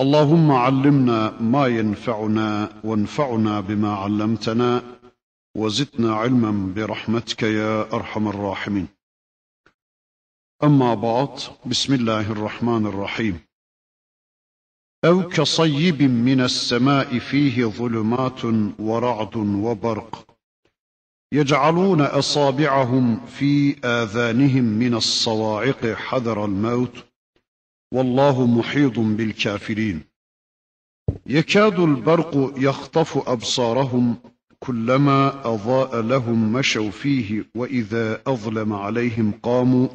اللهم علمنا ما ينفعنا وانفعنا بما علمتنا وزدنا علما برحمتك يا أرحم الراحمين. أما بعد بسم الله الرحمن الرحيم. أو كصيب من السماء فيه ظلمات ورعد وبرق يجعلون أصابعهم في آذانهم من الصواعق حذر الموت والله محيط بالكافرين. يكاد البرق يخطف أبصارهم كلما أضاء لهم مشوا فيه وإذا أظلم عليهم قاموا.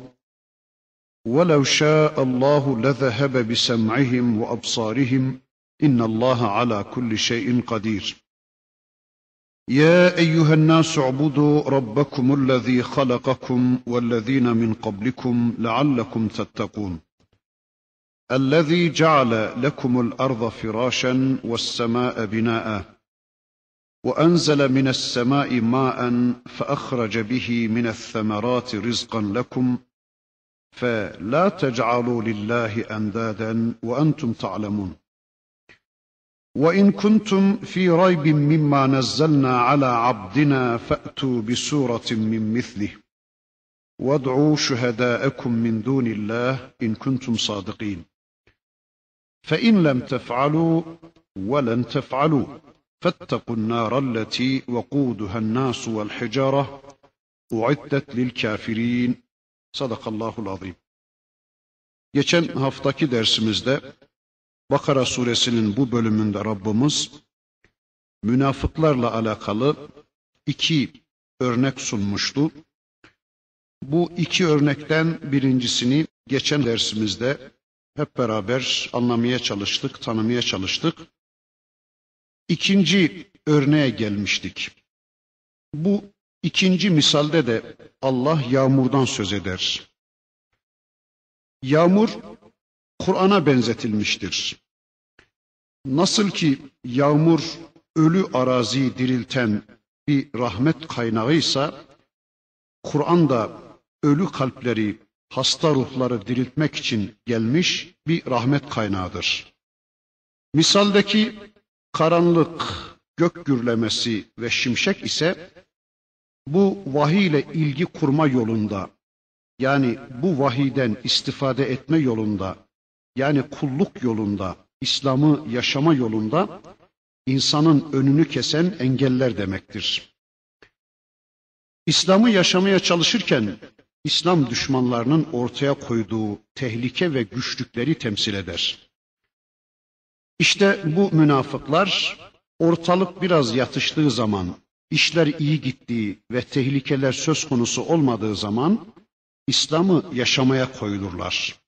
ولو شاء الله لذهب بسمعهم وأبصارهم. إن الله على كل شيء قدير. يا أيها الناس اعبدوا ربكم الذي خلقكم والذين من قبلكم لعلكم تتقون. الذي جعل لكم الأرض فراشا والسماء بناء وأنزل من السماء ماء فأخرج به من الثمرات رزقا لكم فلا تجعلوا لله اندادا وأنتم تعلمون. وإن كنتم في ريب مما نزلنا على عبدنا فأتوا بسورة من مثله وادعوا شهداءكم من دون الله إن كنتم صادقين. فان لم تفعلوا ولن تفعلوا فاتقوا النار التي وقودها الناس والحجاره اعدت للكافرين sadakallahul azim. Geçen haftaki dersimizde Bakara suresinin bu bölümünde Rabbimiz münafıklarla alakalı iki örnek sunmuştu. Bu iki örnekten birincisini geçen dersimizde hep beraber anlamaya çalıştık, tanımaya çalıştık. İkinci örneğe gelmiştik. Bu ikinci misalde de Allah yağmurdan söz eder. Yağmur Kur'an'a benzetilmiştir. Nasıl ki yağmur ölü araziyi dirilten bir rahmet kaynağıysa, Kur'an da ölü kalpleri, hasta ruhları diriltmek için gelmiş bir rahmet kaynağıdır. Misaldeki karanlık, gök gürlemesi ve şimşek ise bu vahiy ile ilgi kurma yolunda yani bu vahiden istifade etme yolunda yani kulluk yolunda İslam'ı yaşama yolunda insanın önünü kesen engeller demektir. İslam'ı yaşamaya çalışırken İslam düşmanlarının ortaya koyduğu tehlike ve güçlükleri temsil eder. İşte bu münafıklar ortalık biraz yatıştığı zaman, işler iyi gittiği ve tehlikeler söz konusu olmadığı zaman İslam'ı yaşamaya koyulurlar.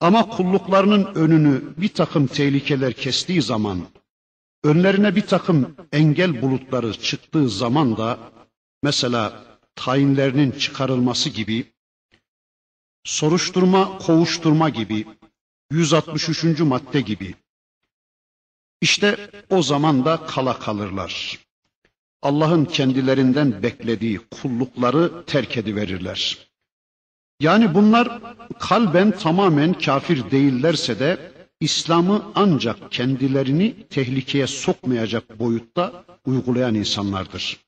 Ama kulluklarının önünü bir takım tehlikeler kestiği zaman, önlerine bir takım engel bulutları çıktığı zaman da, mesela tayinlerinin çıkarılması gibi, soruşturma, kovuşturma gibi, 163. madde gibi, işte o zaman da kala kalırlar. Allah'ın kendilerinden beklediği kullukları terk ediverirler. Yani bunlar kalben tamamen kafir değillerse de İslam'ı ancak kendilerini tehlikeye sokmayacak boyutta uygulayan insanlardır.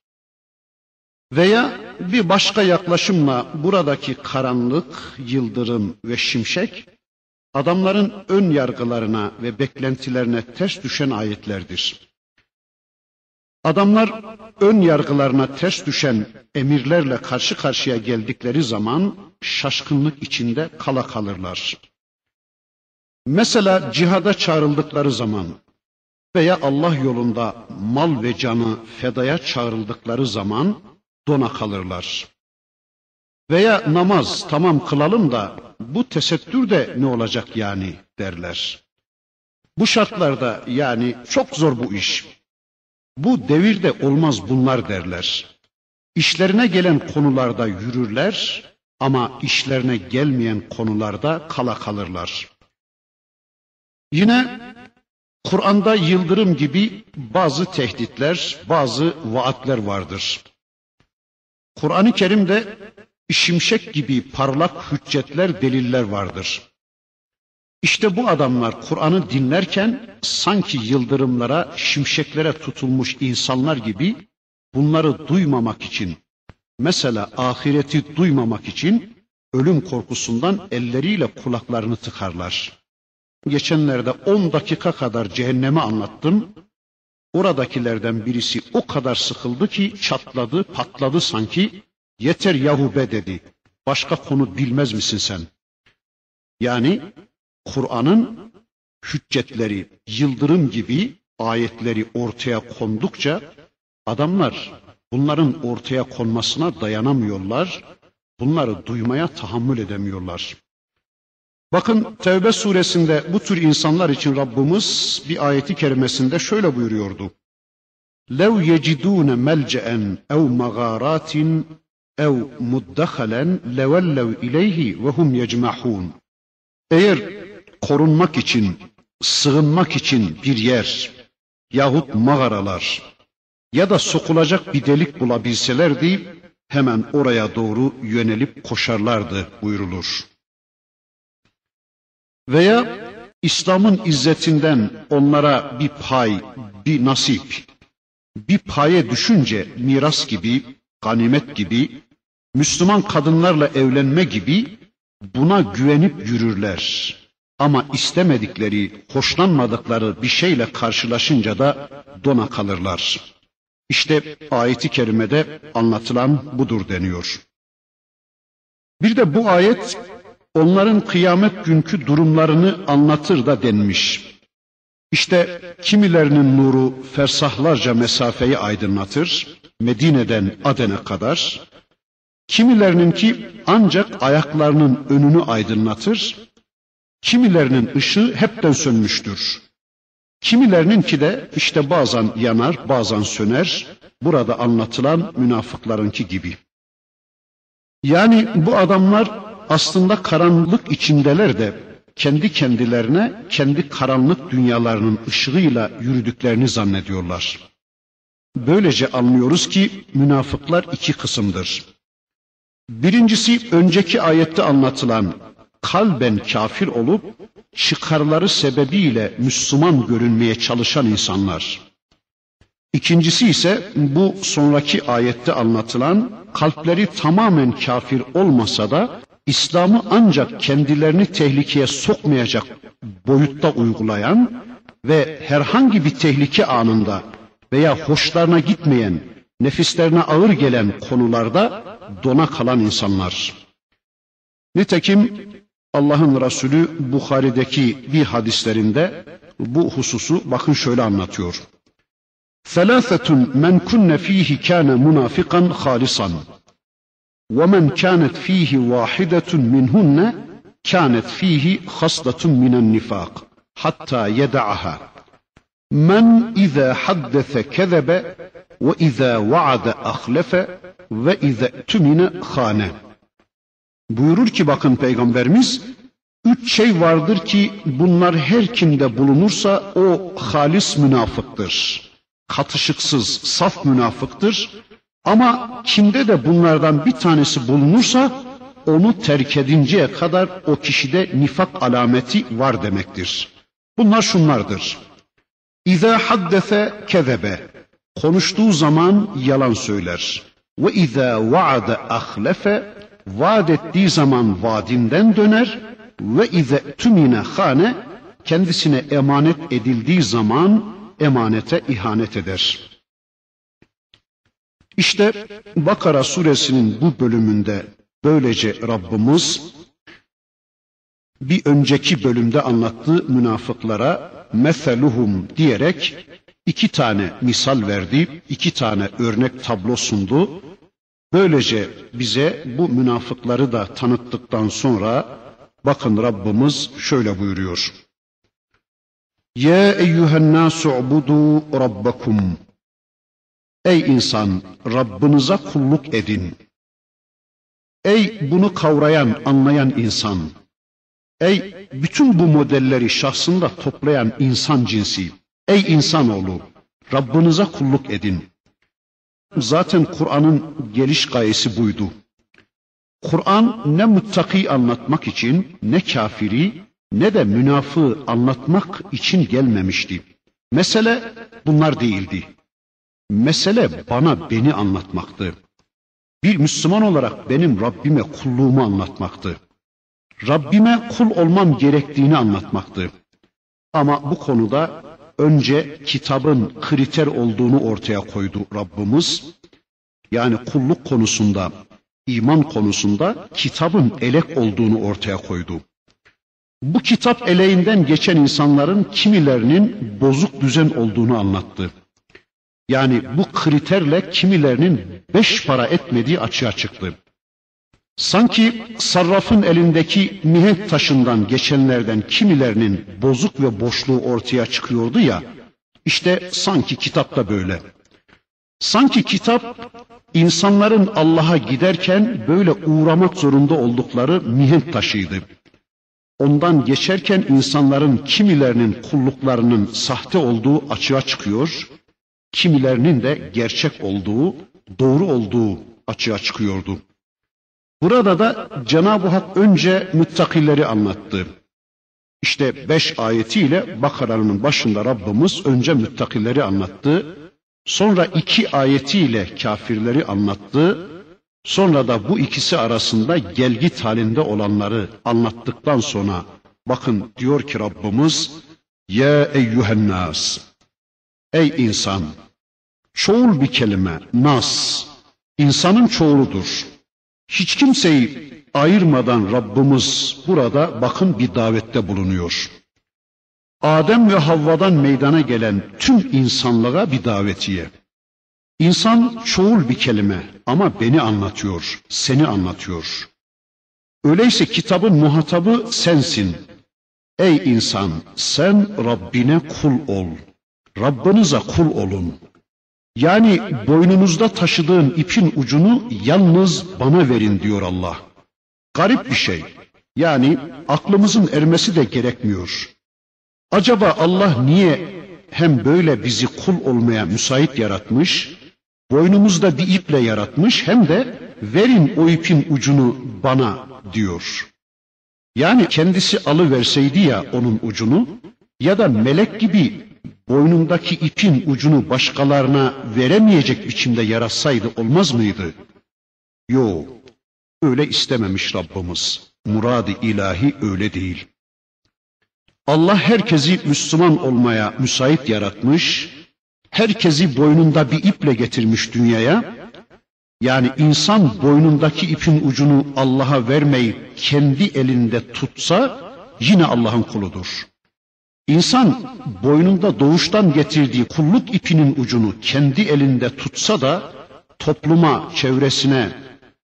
Veya bir başka yaklaşımla buradaki karanlık, yıldırım ve şimşek adamların ön yargılarına ve beklentilerine ters düşen ayetlerdir. Adamlar ön yargılarına ters düşen emirlerle karşı karşıya geldikleri zaman şaşkınlık içinde kala kalırlar. Mesela cihada çağrıldıkları zaman veya Allah yolunda mal ve canı fedaya çağrıldıkları zaman dona kalırlar. Veya namaz tamam kılalım da bu tesettür de ne olacak yani derler. Bu şartlarda yani çok zor bu iş. Bu devirde olmaz bunlar derler. İşlerine gelen konularda yürürler ama işlerine gelmeyen konularda kala kalırlar. Yine Kur'an'da yıldırım gibi bazı tehditler, bazı vaatler vardır. Kur'an-ı Kerim'de şimşek gibi parlak hüccetler, deliller vardır. İşte bu adamlar Kur'an'ı dinlerken sanki yıldırımlara, şimşeklere tutulmuş insanlar gibi bunları duymamak için, mesela ahireti duymamak için ölüm korkusundan elleriyle kulaklarını tıkarlar. Geçenlerde 10 dakika kadar cehennemi anlattım. Oradakilerden birisi o kadar sıkıldı ki çatladı, patladı sanki. Yeter yahu be dedi. Başka konu bilmez misin sen? Yani Kur'an'ın hüccetleri, yıldırım gibi ayetleri ortaya kondukça adamlar bunların ortaya konmasına dayanamıyorlar. Bunları duymaya tahammül edemiyorlar. Bakın Tevbe suresinde bu tür insanlar için Rabbimiz bir ayeti kerimesinde şöyle buyuruyordu. لَوْ يَجِدُونَ مَلْجَأً اَوْ مَغَارَاتٍ اَوْ مُدَّخَلًا لَوَلَّوْ اِلَيْهِ وَهُمْ يَجْمَحُونَ Eğer korunmak için, sığınmak için bir yer yahut mağaralar ya da sokulacak bir delik bulabilselerdi hemen oraya doğru yönelip koşarlardı buyurulur. Veya İslam'ın izzetinden onlara bir pay, bir nasip, bir paye düşünce miras gibi, ganimet gibi, Müslüman kadınlarla evlenme gibi buna güvenip yürürler. Ama istemedikleri, hoşlanmadıkları bir şeyle karşılaşınca da dona kalırlar. İşte ayeti kerimede anlatılan budur deniyor. Bir de bu ayet onların kıyamet günkü durumlarını anlatır da denmiş. İşte kimilerinin nuru fersahlarca mesafeyi aydınlatır, Medine'den Aden'e kadar. Kimilerinin ki ancak ayaklarının önünü aydınlatır, kimilerinin ışığı hepten sönmüştür. Kimilerinin ki de işte bazen yanar, bazen söner, burada anlatılan münafıklarınki gibi. Yani bu adamlar aslında karanlık içindeler de kendi kendilerine kendi karanlık dünyalarının ışığıyla yürüdüklerini zannediyorlar. Böylece anlıyoruz ki münafıklar iki kısımdır. Birincisi önceki ayette anlatılan kalben kafir olup çıkarları sebebiyle Müslüman görünmeye çalışan insanlar. İkincisi ise bu sonraki ayette anlatılan kalpleri tamamen kafir olmasa da İslam'ı ancak kendilerini tehlikeye sokmayacak boyutta uygulayan ve herhangi bir tehlike anında veya hoşlarına gitmeyen, nefislerine ağır gelen konularda dona kalan insanlar. Nitekim Allah'ın Resulü Bukhari'deki bir hadislerinde bu hususu bakın şöyle anlatıyor. Selasetun men kunne fihi kana munafikan halisan.'' ومن كانت فيه واحدة منهن كانت فيه خصلة من النفاق حتى يدعها من إذا حدث كذب وإذا وعد أخلف وإذا اؤتمن خان Buyurur ki bakın peygamberimiz üç şey vardır ki bunlar her kimde bulunursa o halis münafıktır. Katışıksız, saf münafıktır ama kimde de bunlardan bir tanesi bulunursa onu terk edinceye kadar o kişide nifak alameti var demektir. Bunlar şunlardır. İza haddese kezebe. Konuştuğu zaman yalan söyler. Ve iza vaade ahlefe. Vaad ettiği zaman vaadinden döner. Ve iza tümine hane. Kendisine emanet edildiği zaman emanete ihanet eder. İşte Bakara suresinin bu bölümünde böylece Rabbimiz bir önceki bölümde anlattığı münafıklara meseluhum diyerek iki tane misal verdi, iki tane örnek tablo sundu. Böylece bize bu münafıkları da tanıttıktan sonra bakın Rabbimiz şöyle buyuruyor. Ya eyyühen nasu ubudu rabbakum Ey insan Rabbinize kulluk edin. Ey bunu kavrayan, anlayan insan. Ey bütün bu modelleri şahsında toplayan insan cinsi. Ey insanoğlu Rabbinize kulluk edin. Zaten Kur'an'ın geliş gayesi buydu. Kur'an ne muttaki anlatmak için ne kafiri ne de münafığı anlatmak için gelmemişti. Mesele bunlar değildi. Mesele bana beni anlatmaktı. Bir Müslüman olarak benim Rabbime kulluğumu anlatmaktı. Rabbime kul olmam gerektiğini anlatmaktı. Ama bu konuda önce kitabın kriter olduğunu ortaya koydu Rabbimiz. Yani kulluk konusunda, iman konusunda kitabın elek olduğunu ortaya koydu. Bu kitap eleğinden geçen insanların kimilerinin bozuk düzen olduğunu anlattı. Yani bu kriterle kimilerinin beş para etmediği açığa çıktı. Sanki sarrafın elindeki mihenk taşından geçenlerden kimilerinin bozuk ve boşluğu ortaya çıkıyordu ya, işte sanki kitapta böyle. Sanki kitap insanların Allah'a giderken böyle uğramak zorunda oldukları mihenk taşıydı. Ondan geçerken insanların kimilerinin kulluklarının sahte olduğu açığa çıkıyor, kimilerinin de gerçek olduğu, doğru olduğu açığa çıkıyordu. Burada da Cenab-ı Hak önce müttakileri anlattı. İşte beş ayetiyle Bakara'nın başında Rabbimiz önce müttakileri anlattı. Sonra iki ayetiyle kafirleri anlattı. Sonra da bu ikisi arasında gelgit halinde olanları anlattıktan sonra bakın diyor ki Rabbimiz Ya eyyühen nas Ey insan çoğul bir kelime nas insanın çoğuludur. Hiç kimseyi ayırmadan Rabbimiz burada bakın bir davette bulunuyor. Adem ve Havva'dan meydana gelen tüm insanlığa bir davetiye. İnsan çoğul bir kelime ama beni anlatıyor, seni anlatıyor. Öyleyse kitabın muhatabı sensin. Ey insan sen Rabbine kul ol. Rabbinize kul olun. Yani boynunuzda taşıdığın ipin ucunu yalnız bana verin diyor Allah. Garip bir şey. Yani aklımızın ermesi de gerekmiyor. Acaba Allah niye hem böyle bizi kul olmaya müsait yaratmış, boynumuzda bir iple yaratmış hem de verin o ipin ucunu bana diyor. Yani kendisi alıverseydi ya onun ucunu ya da melek gibi boynundaki ipin ucunu başkalarına veremeyecek biçimde yaratsaydı olmaz mıydı? Yo, öyle istememiş Rabbimiz. Murad-ı ilahi öyle değil. Allah herkesi Müslüman olmaya müsait yaratmış, herkesi boynunda bir iple getirmiş dünyaya. Yani insan boynundaki ipin ucunu Allah'a vermeyip kendi elinde tutsa yine Allah'ın kuludur. İnsan boynunda doğuştan getirdiği kulluk ipinin ucunu kendi elinde tutsa da topluma, çevresine,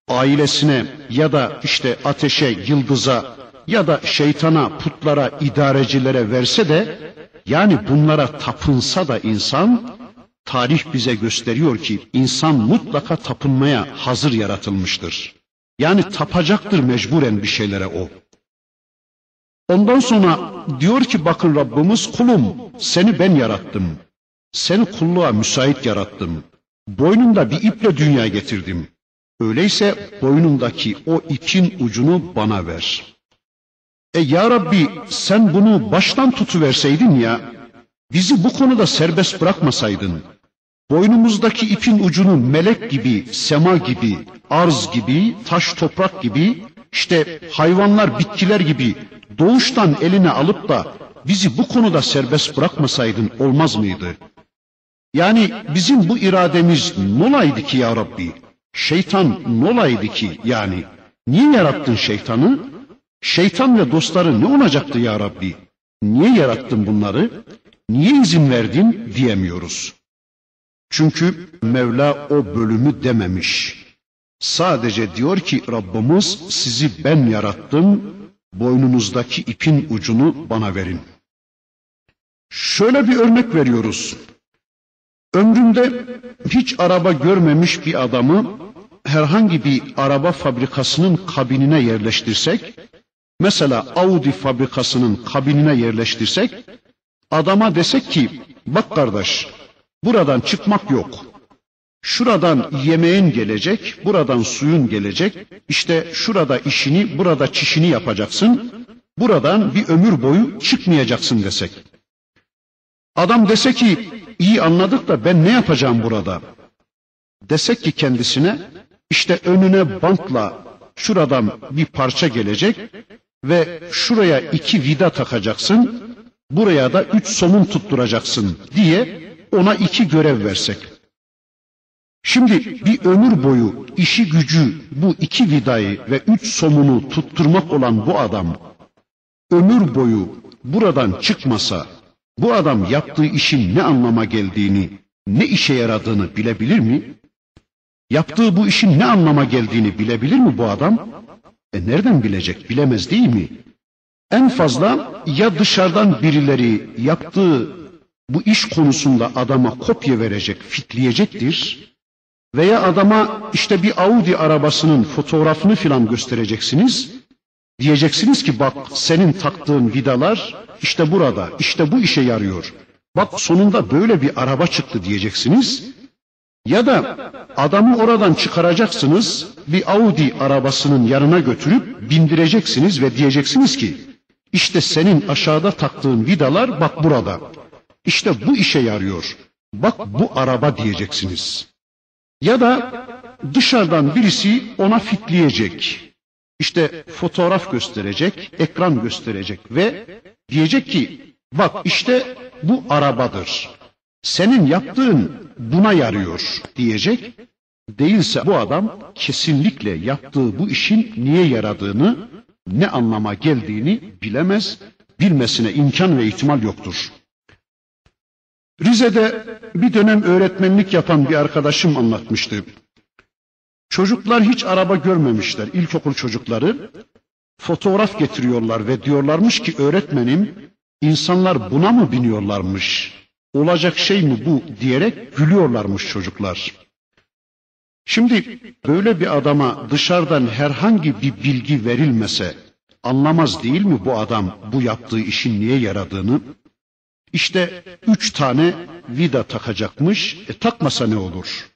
ailesine ya da işte ateşe, yıldıza ya da şeytana, putlara, idarecilere verse de yani bunlara tapınsa da insan tarih bize gösteriyor ki insan mutlaka tapınmaya hazır yaratılmıştır. Yani tapacaktır mecburen bir şeylere o. Ondan sonra diyor ki bakın Rabbimiz kulum seni ben yarattım. Seni kulluğa müsait yarattım. Boynunda bir iple dünya getirdim. Öyleyse boynundaki o ipin ucunu bana ver. E ya Rabbi sen bunu baştan tutuverseydin ya, bizi bu konuda serbest bırakmasaydın, boynumuzdaki ipin ucunu melek gibi, sema gibi, arz gibi, taş toprak gibi, işte hayvanlar, bitkiler gibi doğuştan eline alıp da bizi bu konuda serbest bırakmasaydın olmaz mıydı? Yani bizim bu irademiz nolaydı ki ya Rabbi? Şeytan nolaydı ki yani? Niye yarattın şeytanı? Şeytan ve dostları ne olacaktı ya Rabbi? Niye yarattın bunları? Niye izin verdin diyemiyoruz. Çünkü Mevla o bölümü dememiş. Sadece diyor ki Rabbimiz sizi ben yarattım, boynunuzdaki ipin ucunu bana verin. Şöyle bir örnek veriyoruz. Ömründe hiç araba görmemiş bir adamı herhangi bir araba fabrikasının kabinine yerleştirsek, mesela Audi fabrikasının kabinine yerleştirsek, adama desek ki, bak kardeş, buradan çıkmak yok. Şuradan yemeğin gelecek, buradan suyun gelecek, işte şurada işini, burada çişini yapacaksın, buradan bir ömür boyu çıkmayacaksın desek. Adam dese ki, iyi anladık da ben ne yapacağım burada? Desek ki kendisine, işte önüne bantla şuradan bir parça gelecek ve şuraya iki vida takacaksın, buraya da üç somun tutturacaksın diye ona iki görev versek. Şimdi bir ömür boyu işi gücü bu iki vidayı ve üç somunu tutturmak olan bu adam ömür boyu buradan çıkmasa bu adam yaptığı işin ne anlama geldiğini, ne işe yaradığını bilebilir mi? Yaptığı bu işin ne anlama geldiğini bilebilir mi bu adam? E nereden bilecek? Bilemez değil mi? En fazla ya dışarıdan birileri yaptığı bu iş konusunda adama kopya verecek, fitleyecektir. Veya adama işte bir Audi arabasının fotoğrafını filan göstereceksiniz. Diyeceksiniz ki bak senin taktığın vidalar işte burada, işte bu işe yarıyor. Bak sonunda böyle bir araba çıktı diyeceksiniz. Ya da adamı oradan çıkaracaksınız, bir Audi arabasının yanına götürüp bindireceksiniz ve diyeceksiniz ki işte senin aşağıda taktığın vidalar bak burada. İşte bu işe yarıyor. Bak bu araba diyeceksiniz. Ya da dışarıdan birisi ona fitleyecek. İşte fotoğraf gösterecek, ekran gösterecek ve diyecek ki bak işte bu arabadır. Senin yaptığın buna yarıyor diyecek. Değilse bu adam kesinlikle yaptığı bu işin niye yaradığını, ne anlama geldiğini bilemez, bilmesine imkan ve ihtimal yoktur. Rize'de bir dönem öğretmenlik yapan bir arkadaşım anlatmıştı. Çocuklar hiç araba görmemişler, ilkokul çocukları. Fotoğraf getiriyorlar ve diyorlarmış ki öğretmenim, insanlar buna mı biniyorlarmış? Olacak şey mi bu diyerek gülüyorlarmış çocuklar. Şimdi böyle bir adama dışarıdan herhangi bir bilgi verilmese anlamaz değil mi bu adam bu yaptığı işin niye yaradığını? İşte üç tane vida takacakmış. E takmasa ne olur?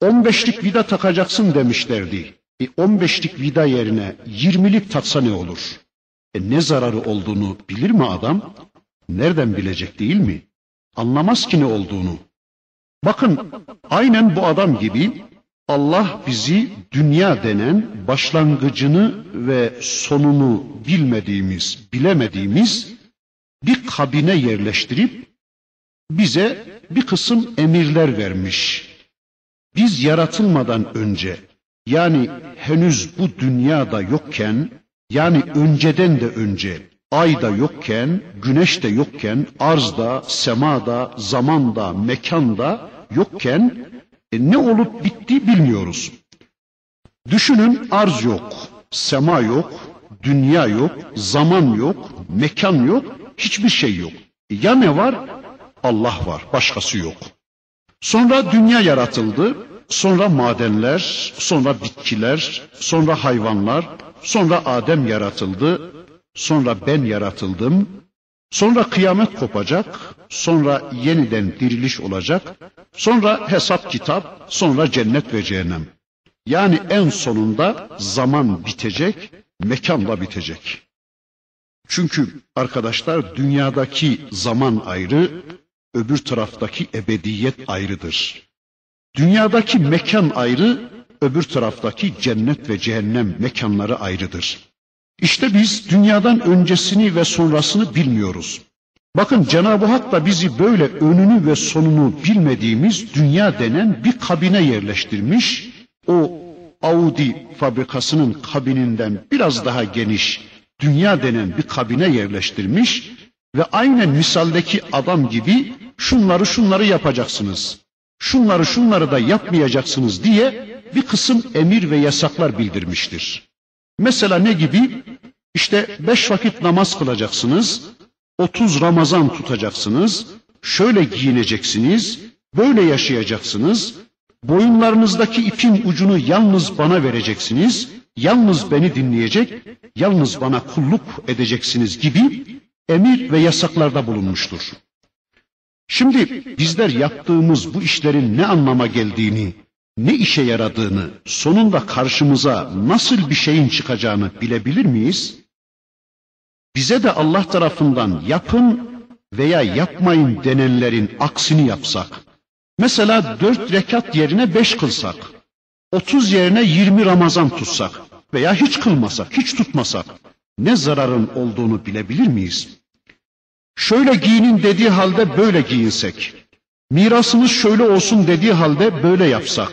On beşlik vida takacaksın demişlerdi. E on beşlik vida yerine yirmilik taksa ne olur? E ne zararı olduğunu bilir mi adam? Nereden bilecek değil mi? Anlamaz ki ne olduğunu. Bakın aynen bu adam gibi Allah bizi dünya denen başlangıcını ve sonunu bilmediğimiz, bilemediğimiz bir kabine yerleştirip bize bir kısım emirler vermiş. Biz yaratılmadan önce yani henüz bu dünyada yokken yani önceden de önce ayda yokken, güneş de yokken, arzda, semada, zamanda, mekanda yokken e, ne olup bitti bilmiyoruz. Düşünün arz yok, sema yok, dünya yok, zaman yok, mekan yok, hiçbir şey yok. Ya ne var? Allah var, başkası yok. Sonra dünya yaratıldı, sonra madenler, sonra bitkiler, sonra hayvanlar, sonra Adem yaratıldı, sonra ben yaratıldım, sonra kıyamet kopacak, sonra yeniden diriliş olacak, sonra hesap kitap, sonra cennet ve cehennem. Yani en sonunda zaman bitecek, mekan da bitecek. Çünkü arkadaşlar dünyadaki zaman ayrı, öbür taraftaki ebediyet ayrıdır. Dünyadaki mekan ayrı, öbür taraftaki cennet ve cehennem mekanları ayrıdır. İşte biz dünyadan öncesini ve sonrasını bilmiyoruz. Bakın Cenab-ı Hak da bizi böyle önünü ve sonunu bilmediğimiz dünya denen bir kabine yerleştirmiş. O Audi fabrikasının kabininden biraz daha geniş dünya denen bir kabine yerleştirmiş ve aynen misaldeki adam gibi şunları şunları yapacaksınız. Şunları şunları da yapmayacaksınız diye bir kısım emir ve yasaklar bildirmiştir. Mesela ne gibi? İşte beş vakit namaz kılacaksınız, otuz Ramazan tutacaksınız, şöyle giyineceksiniz, böyle yaşayacaksınız, boyunlarınızdaki ipin ucunu yalnız bana vereceksiniz, yalnız beni dinleyecek, yalnız bana kulluk edeceksiniz gibi emir ve yasaklarda bulunmuştur. Şimdi bizler yaptığımız bu işlerin ne anlama geldiğini, ne işe yaradığını, sonunda karşımıza nasıl bir şeyin çıkacağını bilebilir miyiz? Bize de Allah tarafından yapın veya yapmayın denenlerin aksini yapsak, mesela dört rekat yerine beş kılsak, otuz yerine yirmi Ramazan tutsak veya hiç kılmasak, hiç tutmasak, ne zararın olduğunu bilebilir miyiz? Şöyle giyinin dediği halde böyle giyinsek, mirasımız şöyle olsun dediği halde böyle yapsak,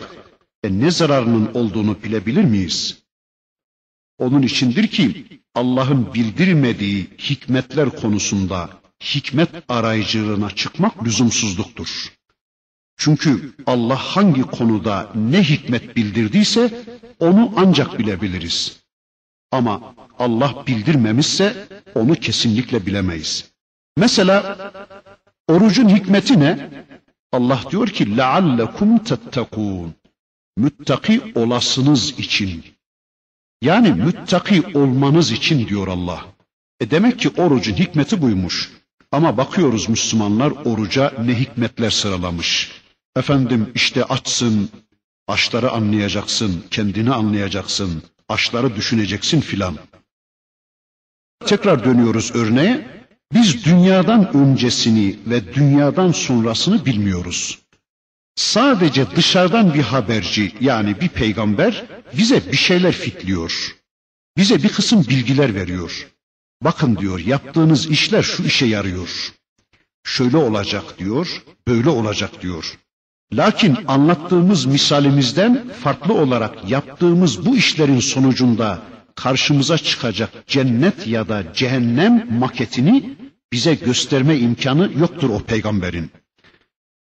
e ne zararının olduğunu bilebilir miyiz? Onun içindir ki Allah'ın bildirmediği hikmetler konusunda hikmet arayıcılığına çıkmak lüzumsuzluktur. Çünkü Allah hangi konuda ne hikmet bildirdiyse onu ancak bilebiliriz. Ama Allah bildirmemişse onu kesinlikle bilemeyiz. Mesela orucun hikmeti ne? Allah diyor ki لَعَلَّكُمْ تَتَّقُونَ Müttaki olasınız için. Yani müttaki olmanız için diyor Allah. E demek ki orucun hikmeti buymuş. Ama bakıyoruz Müslümanlar oruca ne hikmetler sıralamış. Efendim işte açsın, açları anlayacaksın, kendini anlayacaksın, açları düşüneceksin filan. Tekrar dönüyoruz örneğe. Biz dünyadan öncesini ve dünyadan sonrasını bilmiyoruz. Sadece dışarıdan bir haberci yani bir peygamber bize bir şeyler fitliyor. Bize bir kısım bilgiler veriyor. Bakın diyor yaptığınız işler şu işe yarıyor. Şöyle olacak diyor, böyle olacak diyor. Lakin anlattığımız misalimizden farklı olarak yaptığımız bu işlerin sonucunda karşımıza çıkacak cennet ya da cehennem maketini bize gösterme imkanı yoktur o peygamberin.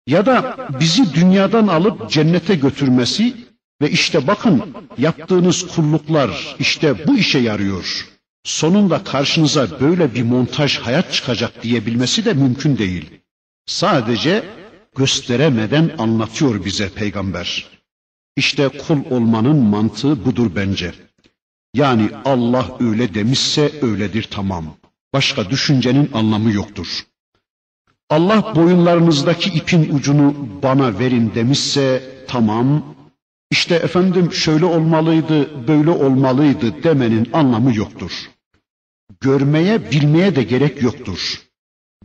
Ya da bizi dünyadan alıp cennete götürmesi ve işte bakın yaptığınız kulluklar işte bu işe yarıyor. Sonunda karşınıza böyle bir montaj hayat çıkacak diyebilmesi de mümkün değil. Sadece gösteremeden anlatıyor bize peygamber. İşte kul olmanın mantığı budur bence. Yani Allah öyle demişse öyledir tamam. Başka düşüncenin anlamı yoktur. Allah boyunlarınızdaki ipin ucunu bana verin demişse tamam. İşte efendim şöyle olmalıydı, böyle olmalıydı demenin anlamı yoktur. Görmeye, bilmeye de gerek yoktur.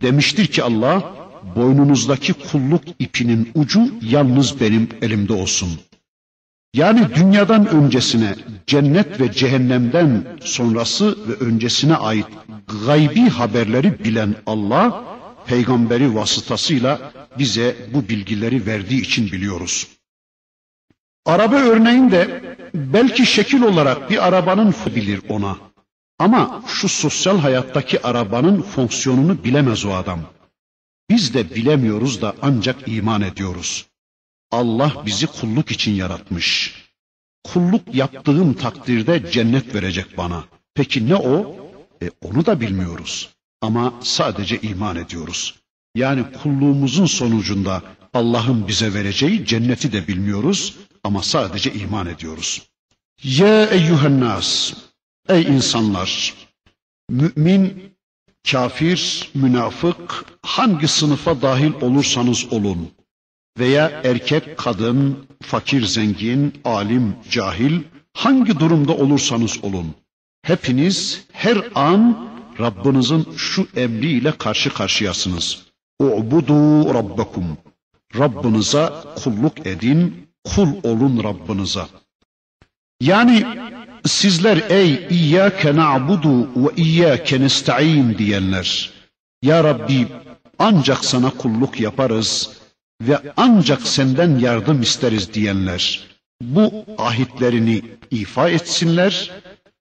Demiştir ki Allah, boynunuzdaki kulluk ipinin ucu yalnız benim elimde olsun. Yani dünyadan öncesine, cennet ve cehennemden sonrası ve öncesine ait gaybi haberleri bilen Allah, peygamberi vasıtasıyla bize bu bilgileri verdiği için biliyoruz. Araba örneğinde belki şekil olarak bir arabanın bilir ona. Ama şu sosyal hayattaki arabanın fonksiyonunu bilemez o adam. Biz de bilemiyoruz da ancak iman ediyoruz. Allah bizi kulluk için yaratmış. Kulluk yaptığım takdirde cennet verecek bana. Peki ne o? E, onu da bilmiyoruz. Ama sadece iman ediyoruz. Yani kulluğumuzun sonucunda Allah'ın bize vereceği cenneti de bilmiyoruz ama sadece iman ediyoruz. Ya eyyühen ey insanlar, mümin, kafir, münafık, hangi sınıfa dahil olursanız olun veya erkek, kadın, fakir, zengin, alim, cahil, hangi durumda olursanız olun, hepiniz her an Rabbinizin şu emriyle karşı karşıyasınız. U'budu rabbakum. Rabbinize kulluk edin, kul olun Rabbinize. Yani sizler ey İyyâke na'budu ve İyyâke nesta'in diyenler. Ya Rabbi ancak sana kulluk yaparız ve ancak senden yardım isteriz diyenler. Bu ahitlerini ifa etsinler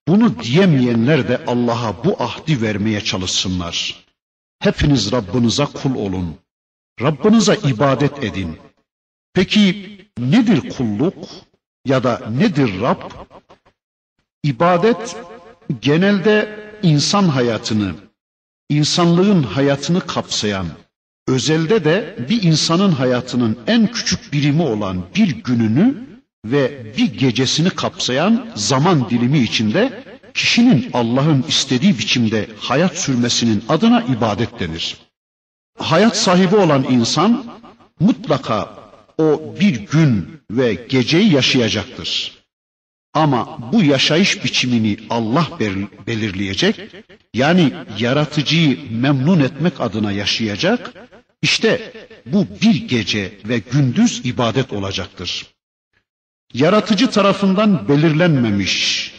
bunu diyemeyenler de Allah'a bu ahdi vermeye çalışsınlar. Hepiniz Rabbinize kul olun. Rabbinize ibadet edin. Peki nedir kulluk ya da nedir Rab? İbadet genelde insan hayatını, insanlığın hayatını kapsayan, özelde de bir insanın hayatının en küçük birimi olan bir gününü ve bir gecesini kapsayan zaman dilimi içinde kişinin Allah'ın istediği biçimde hayat sürmesinin adına ibadet denir. Hayat sahibi olan insan mutlaka o bir gün ve geceyi yaşayacaktır. Ama bu yaşayış biçimini Allah belirleyecek. Yani yaratıcıyı memnun etmek adına yaşayacak. İşte bu bir gece ve gündüz ibadet olacaktır. Yaratıcı tarafından belirlenmemiş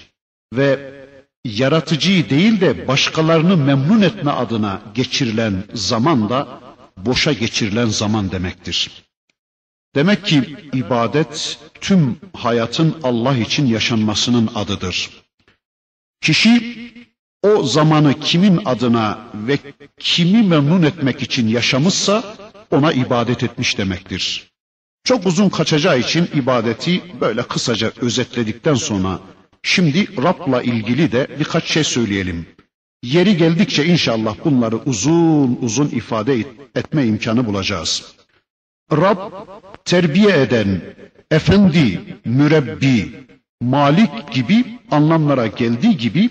ve yaratıcıyı değil de başkalarını memnun etme adına geçirilen zaman da boşa geçirilen zaman demektir. Demek ki ibadet tüm hayatın Allah için yaşanmasının adıdır. Kişi o zamanı kimin adına ve kimi memnun etmek için yaşamışsa ona ibadet etmiş demektir. Çok uzun kaçacağı için ibadeti böyle kısaca özetledikten sonra şimdi Rab'la ilgili de birkaç şey söyleyelim. Yeri geldikçe inşallah bunları uzun uzun ifade etme imkanı bulacağız. Rab terbiye eden, efendi, mürebbi, malik gibi anlamlara geldiği gibi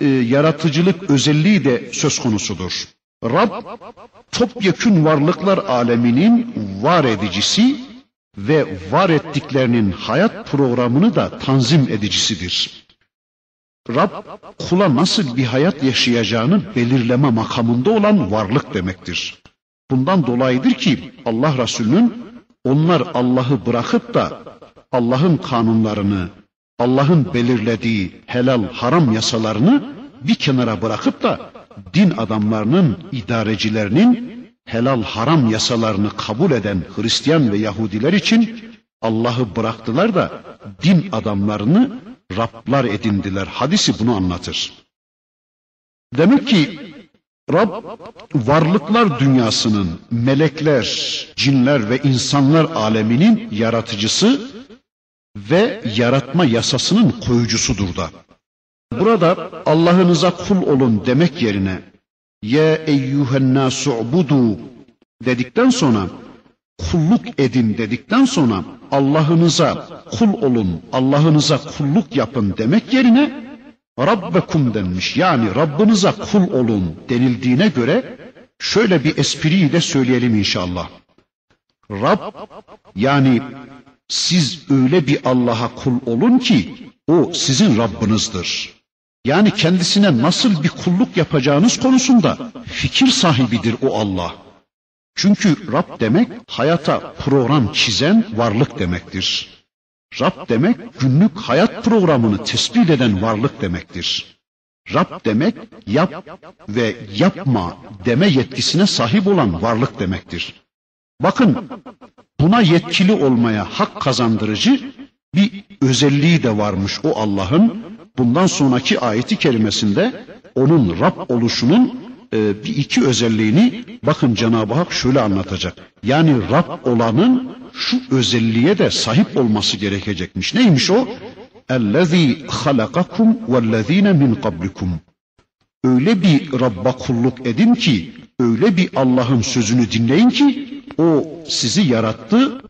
e, yaratıcılık özelliği de söz konusudur. Rab topyekün varlıklar aleminin var edicisi ve var ettiklerinin hayat programını da tanzim edicisidir. Rab kula nasıl bir hayat yaşayacağını belirleme makamında olan varlık demektir. Bundan dolayıdır ki Allah Resulü'nün onlar Allah'ı bırakıp da Allah'ın kanunlarını, Allah'ın belirlediği helal haram yasalarını bir kenara bırakıp da din adamlarının, idarecilerinin helal haram yasalarını kabul eden Hristiyan ve Yahudiler için Allah'ı bıraktılar da din adamlarını Rablar edindiler. Hadisi bunu anlatır. Demek ki Rab varlıklar dünyasının melekler, cinler ve insanlar aleminin yaratıcısı ve yaratma yasasının koyucusudur da. Burada Allah'ınıza kul olun demek yerine ye eyyühen nasu'budu dedikten sonra kulluk edin dedikten sonra Allah'ınıza kul olun, Allah'ınıza kulluk yapın demek yerine Rabbekum denmiş. Yani Rabbinize kul olun denildiğine göre şöyle bir espriyi de söyleyelim inşallah. Rab yani siz öyle bir Allah'a kul olun ki o sizin Rabbinizdir. Yani kendisine nasıl bir kulluk yapacağınız konusunda fikir sahibidir o Allah. Çünkü Rab demek hayata program çizen varlık demektir. Rab demek günlük hayat programını tespit eden varlık demektir. Rab demek yap ve yapma deme yetkisine sahip olan varlık demektir. Bakın buna yetkili olmaya hak kazandırıcı bir özelliği de varmış o Allah'ın. Bundan sonraki ayeti kelimesinde onun Rab oluşunun e, bir iki özelliğini bakın Cenab-ı Hak şöyle anlatacak. Yani Rab olanın şu özelliğe de sahip olması gerekecekmiş. Neymiş o? اَلَّذ۪ي خَلَقَكُمْ وَالَّذ۪ينَ min قَبْلِكُمْ Öyle bir Rabb'a kulluk edin ki, öyle bir Allah'ın sözünü dinleyin ki, o sizi yarattı,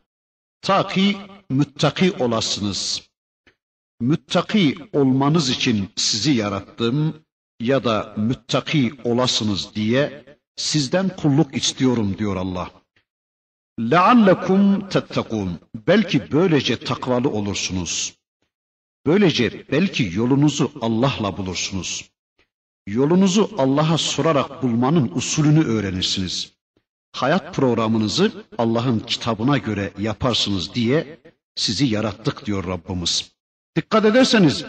ta ki müttaki olasınız. Müttaki olmanız için sizi yarattım ya da müttaki olasınız diye sizden kulluk istiyorum diyor Allah. لَعَلَّكُمْ تَتَّقُونَ Belki böylece takvalı olursunuz. Böylece belki yolunuzu Allah'la bulursunuz. Yolunuzu Allah'a sorarak bulmanın usulünü öğrenirsiniz. Hayat programınızı Allah'ın kitabına göre yaparsınız diye sizi yarattık diyor Rabbimiz. Dikkat ederseniz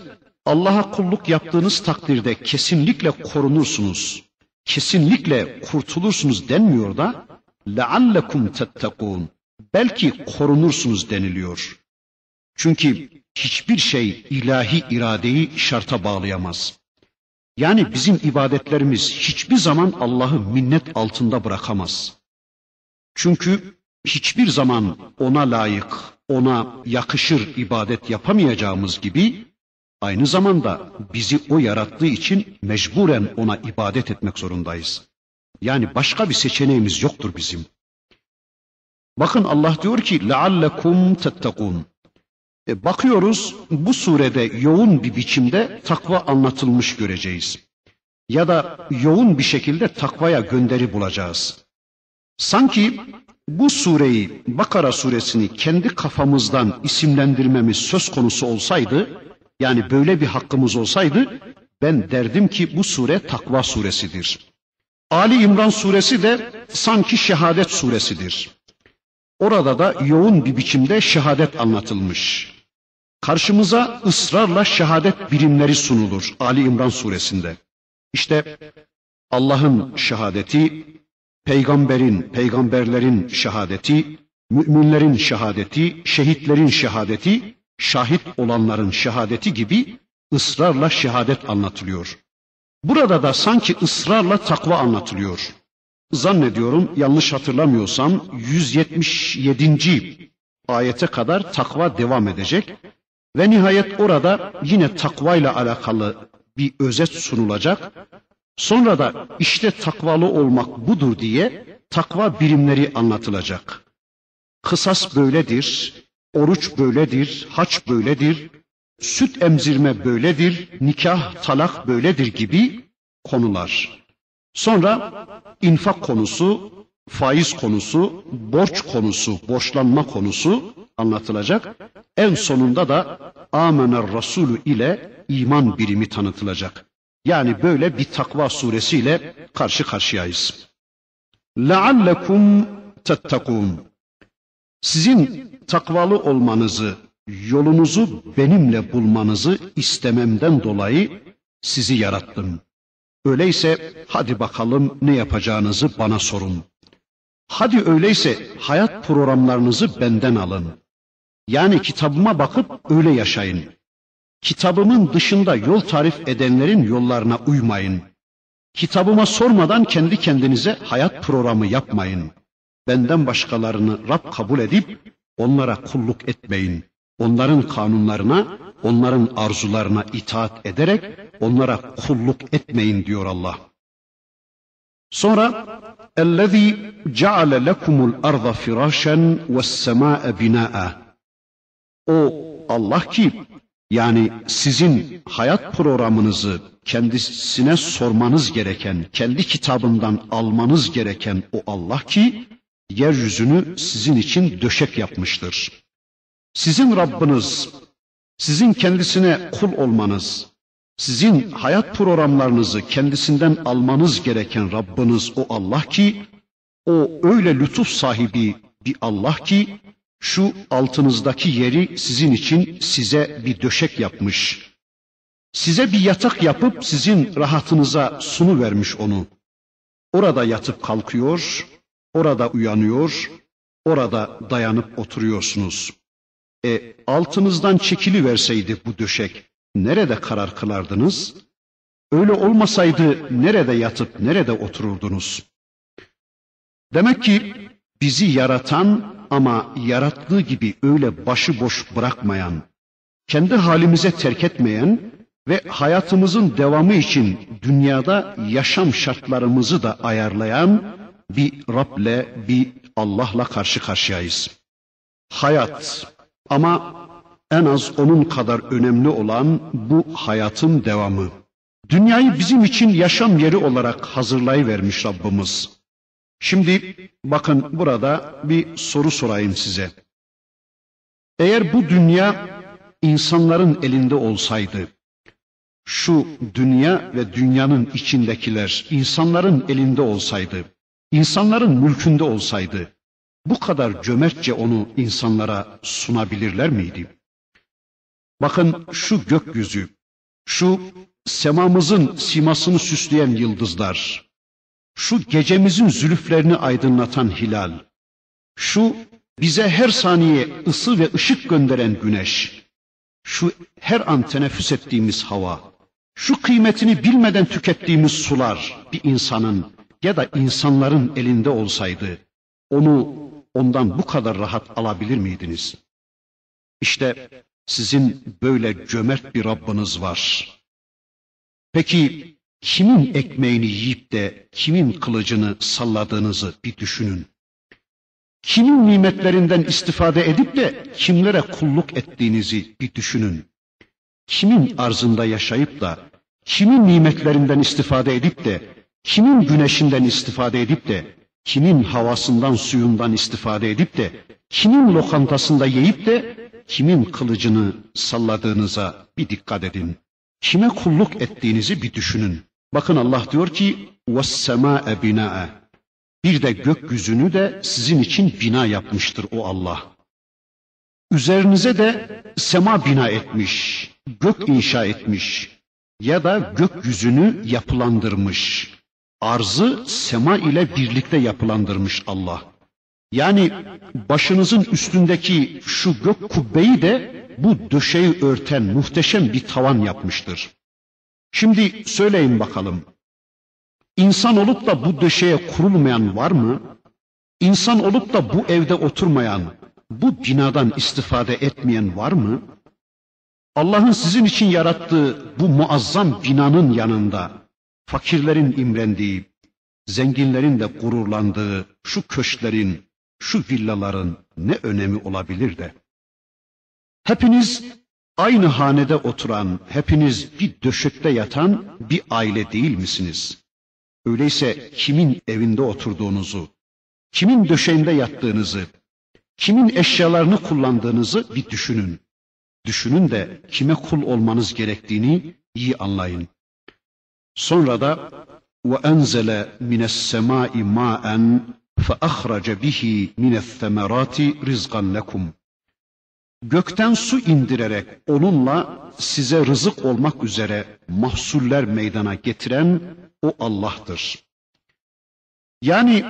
Allah'a kulluk yaptığınız takdirde kesinlikle korunursunuz. Kesinlikle kurtulursunuz denmiyor da لَعَلَّكُمْ تَتَّقُونَ Belki korunursunuz deniliyor. Çünkü hiçbir şey ilahi iradeyi şarta bağlayamaz. Yani bizim ibadetlerimiz hiçbir zaman Allah'ı minnet altında bırakamaz. Çünkü hiçbir zaman ona layık, ona yakışır ibadet yapamayacağımız gibi aynı zamanda bizi o yarattığı için mecburen ona ibadet etmek zorundayız. Yani başka bir seçeneğimiz yoktur bizim. Bakın Allah diyor ki لَعَلَّكُمْ تَتَّقُونَ e, Bakıyoruz bu surede yoğun bir biçimde takva anlatılmış göreceğiz. Ya da yoğun bir şekilde takvaya gönderi bulacağız. Sanki bu sureyi, Bakara suresini kendi kafamızdan isimlendirmemiz söz konusu olsaydı, yani böyle bir hakkımız olsaydı, ben derdim ki bu sure takva suresidir. Ali İmran suresi de sanki şehadet suresidir. Orada da yoğun bir biçimde şehadet anlatılmış. Karşımıza ısrarla şehadet birimleri sunulur Ali İmran suresinde. İşte Allah'ın şehadeti, peygamberin, peygamberlerin şehadeti, müminlerin şehadeti, şehitlerin şehadeti, şahit olanların şehadeti gibi ısrarla şehadet anlatılıyor. Burada da sanki ısrarla takva anlatılıyor. Zannediyorum yanlış hatırlamıyorsam 177. ayete kadar takva devam edecek ve nihayet orada yine takva ile alakalı bir özet sunulacak. Sonra da işte takvalı olmak budur diye takva birimleri anlatılacak. Kısas böyledir, oruç böyledir, haç böyledir, süt emzirme böyledir, nikah, talak böyledir gibi konular. Sonra infak konusu, faiz konusu, borç konusu, borçlanma konusu anlatılacak. En sonunda da amener Resulü ile iman birimi tanıtılacak. Yani böyle bir takva suresiyle karşı karşıyayız. لَعَلَّكُمْ تَتَّقُونَ Sizin takvalı olmanızı, yolunuzu benimle bulmanızı istememden dolayı sizi yarattım. Öyleyse hadi bakalım ne yapacağınızı bana sorun. Hadi öyleyse hayat programlarınızı benden alın. Yani kitabıma bakıp öyle yaşayın. Kitabımın dışında yol tarif edenlerin yollarına uymayın. Kitabıma sormadan kendi kendinize hayat programı yapmayın. Benden başkalarını Rab kabul edip onlara kulluk etmeyin Onların kanunlarına, onların arzularına itaat ederek onlara kulluk etmeyin diyor Allah. Sonra اَلَّذ۪ي جَعَلَ لَكُمُ الْأَرْضَ فِرَاشًا وَالسَّمَاءَ بِنَاءً O Allah ki yani sizin hayat programınızı kendisine sormanız gereken, kendi kitabından almanız gereken o Allah ki yeryüzünü sizin için döşek yapmıştır. Sizin Rabbiniz, sizin kendisine kul olmanız, sizin hayat programlarınızı kendisinden almanız gereken Rabbiniz o Allah ki, o öyle lütuf sahibi bir Allah ki, şu altınızdaki yeri sizin için size bir döşek yapmış. Size bir yatak yapıp sizin rahatınıza sunu vermiş onu. Orada yatıp kalkıyor, orada uyanıyor, orada dayanıp oturuyorsunuz. E altınızdan çekili verseydi bu döşek, nerede karar kılardınız? Öyle olmasaydı nerede yatıp nerede otururdunuz? Demek ki bizi yaratan ama yarattığı gibi öyle başıboş bırakmayan, kendi halimize terk etmeyen ve hayatımızın devamı için dünyada yaşam şartlarımızı da ayarlayan bir Rab'le, bir Allah'la karşı karşıyayız. Hayat ama en az onun kadar önemli olan bu hayatın devamı. Dünyayı bizim için yaşam yeri olarak hazırlayıvermiş Rabbimiz. Şimdi bakın burada bir soru sorayım size. Eğer bu dünya insanların elinde olsaydı, şu dünya ve dünyanın içindekiler insanların elinde olsaydı, insanların mülkünde olsaydı, bu kadar cömertçe onu insanlara sunabilirler miydi? Bakın şu gökyüzü, şu semamızın simasını süsleyen yıldızlar, şu gecemizin zülüflerini aydınlatan hilal, şu bize her saniye ısı ve ışık gönderen güneş, şu her an teneffüs ettiğimiz hava, şu kıymetini bilmeden tükettiğimiz sular bir insanın ya da insanların elinde olsaydı, onu ondan bu kadar rahat alabilir miydiniz? İşte sizin böyle cömert bir Rabbiniz var. Peki kimin ekmeğini yiyip de kimin kılıcını salladığınızı bir düşünün. Kimin nimetlerinden istifade edip de kimlere kulluk ettiğinizi bir düşünün. Kimin arzında yaşayıp da kimin nimetlerinden istifade edip de kimin güneşinden istifade edip de kimin havasından suyundan istifade edip de kimin lokantasında yiyip de kimin kılıcını salladığınıza bir dikkat edin. Kime kulluk ettiğinizi bir düşünün. Bakın Allah diyor ki وَالسَّمَاءَ بِنَاءَ Bir de gökyüzünü de sizin için bina yapmıştır o Allah. Üzerinize de sema bina etmiş, gök inşa etmiş ya da gökyüzünü yapılandırmış. Arzı sema ile birlikte yapılandırmış Allah. Yani başınızın üstündeki şu gök kubbeyi de bu döşeyi örten muhteşem bir tavan yapmıştır. Şimdi söyleyin bakalım. İnsan olup da bu döşeye kurulmayan var mı? İnsan olup da bu evde oturmayan, bu binadan istifade etmeyen var mı? Allah'ın sizin için yarattığı bu muazzam binanın yanında fakirlerin imrendiği, zenginlerin de gururlandığı şu köşklerin, şu villaların ne önemi olabilir de? Hepiniz aynı hanede oturan, hepiniz bir döşekte yatan bir aile değil misiniz? Öyleyse kimin evinde oturduğunuzu, kimin döşeğinde yattığınızı, kimin eşyalarını kullandığınızı bir düşünün. Düşünün de kime kul olmanız gerektiğini iyi anlayın. Sonra da ve enzele mines semai ma'en fe ahrace bihi mines semerati rizqan lekum. Gökten su indirerek onunla size rızık olmak üzere mahsuller meydana getiren o Allah'tır. Yani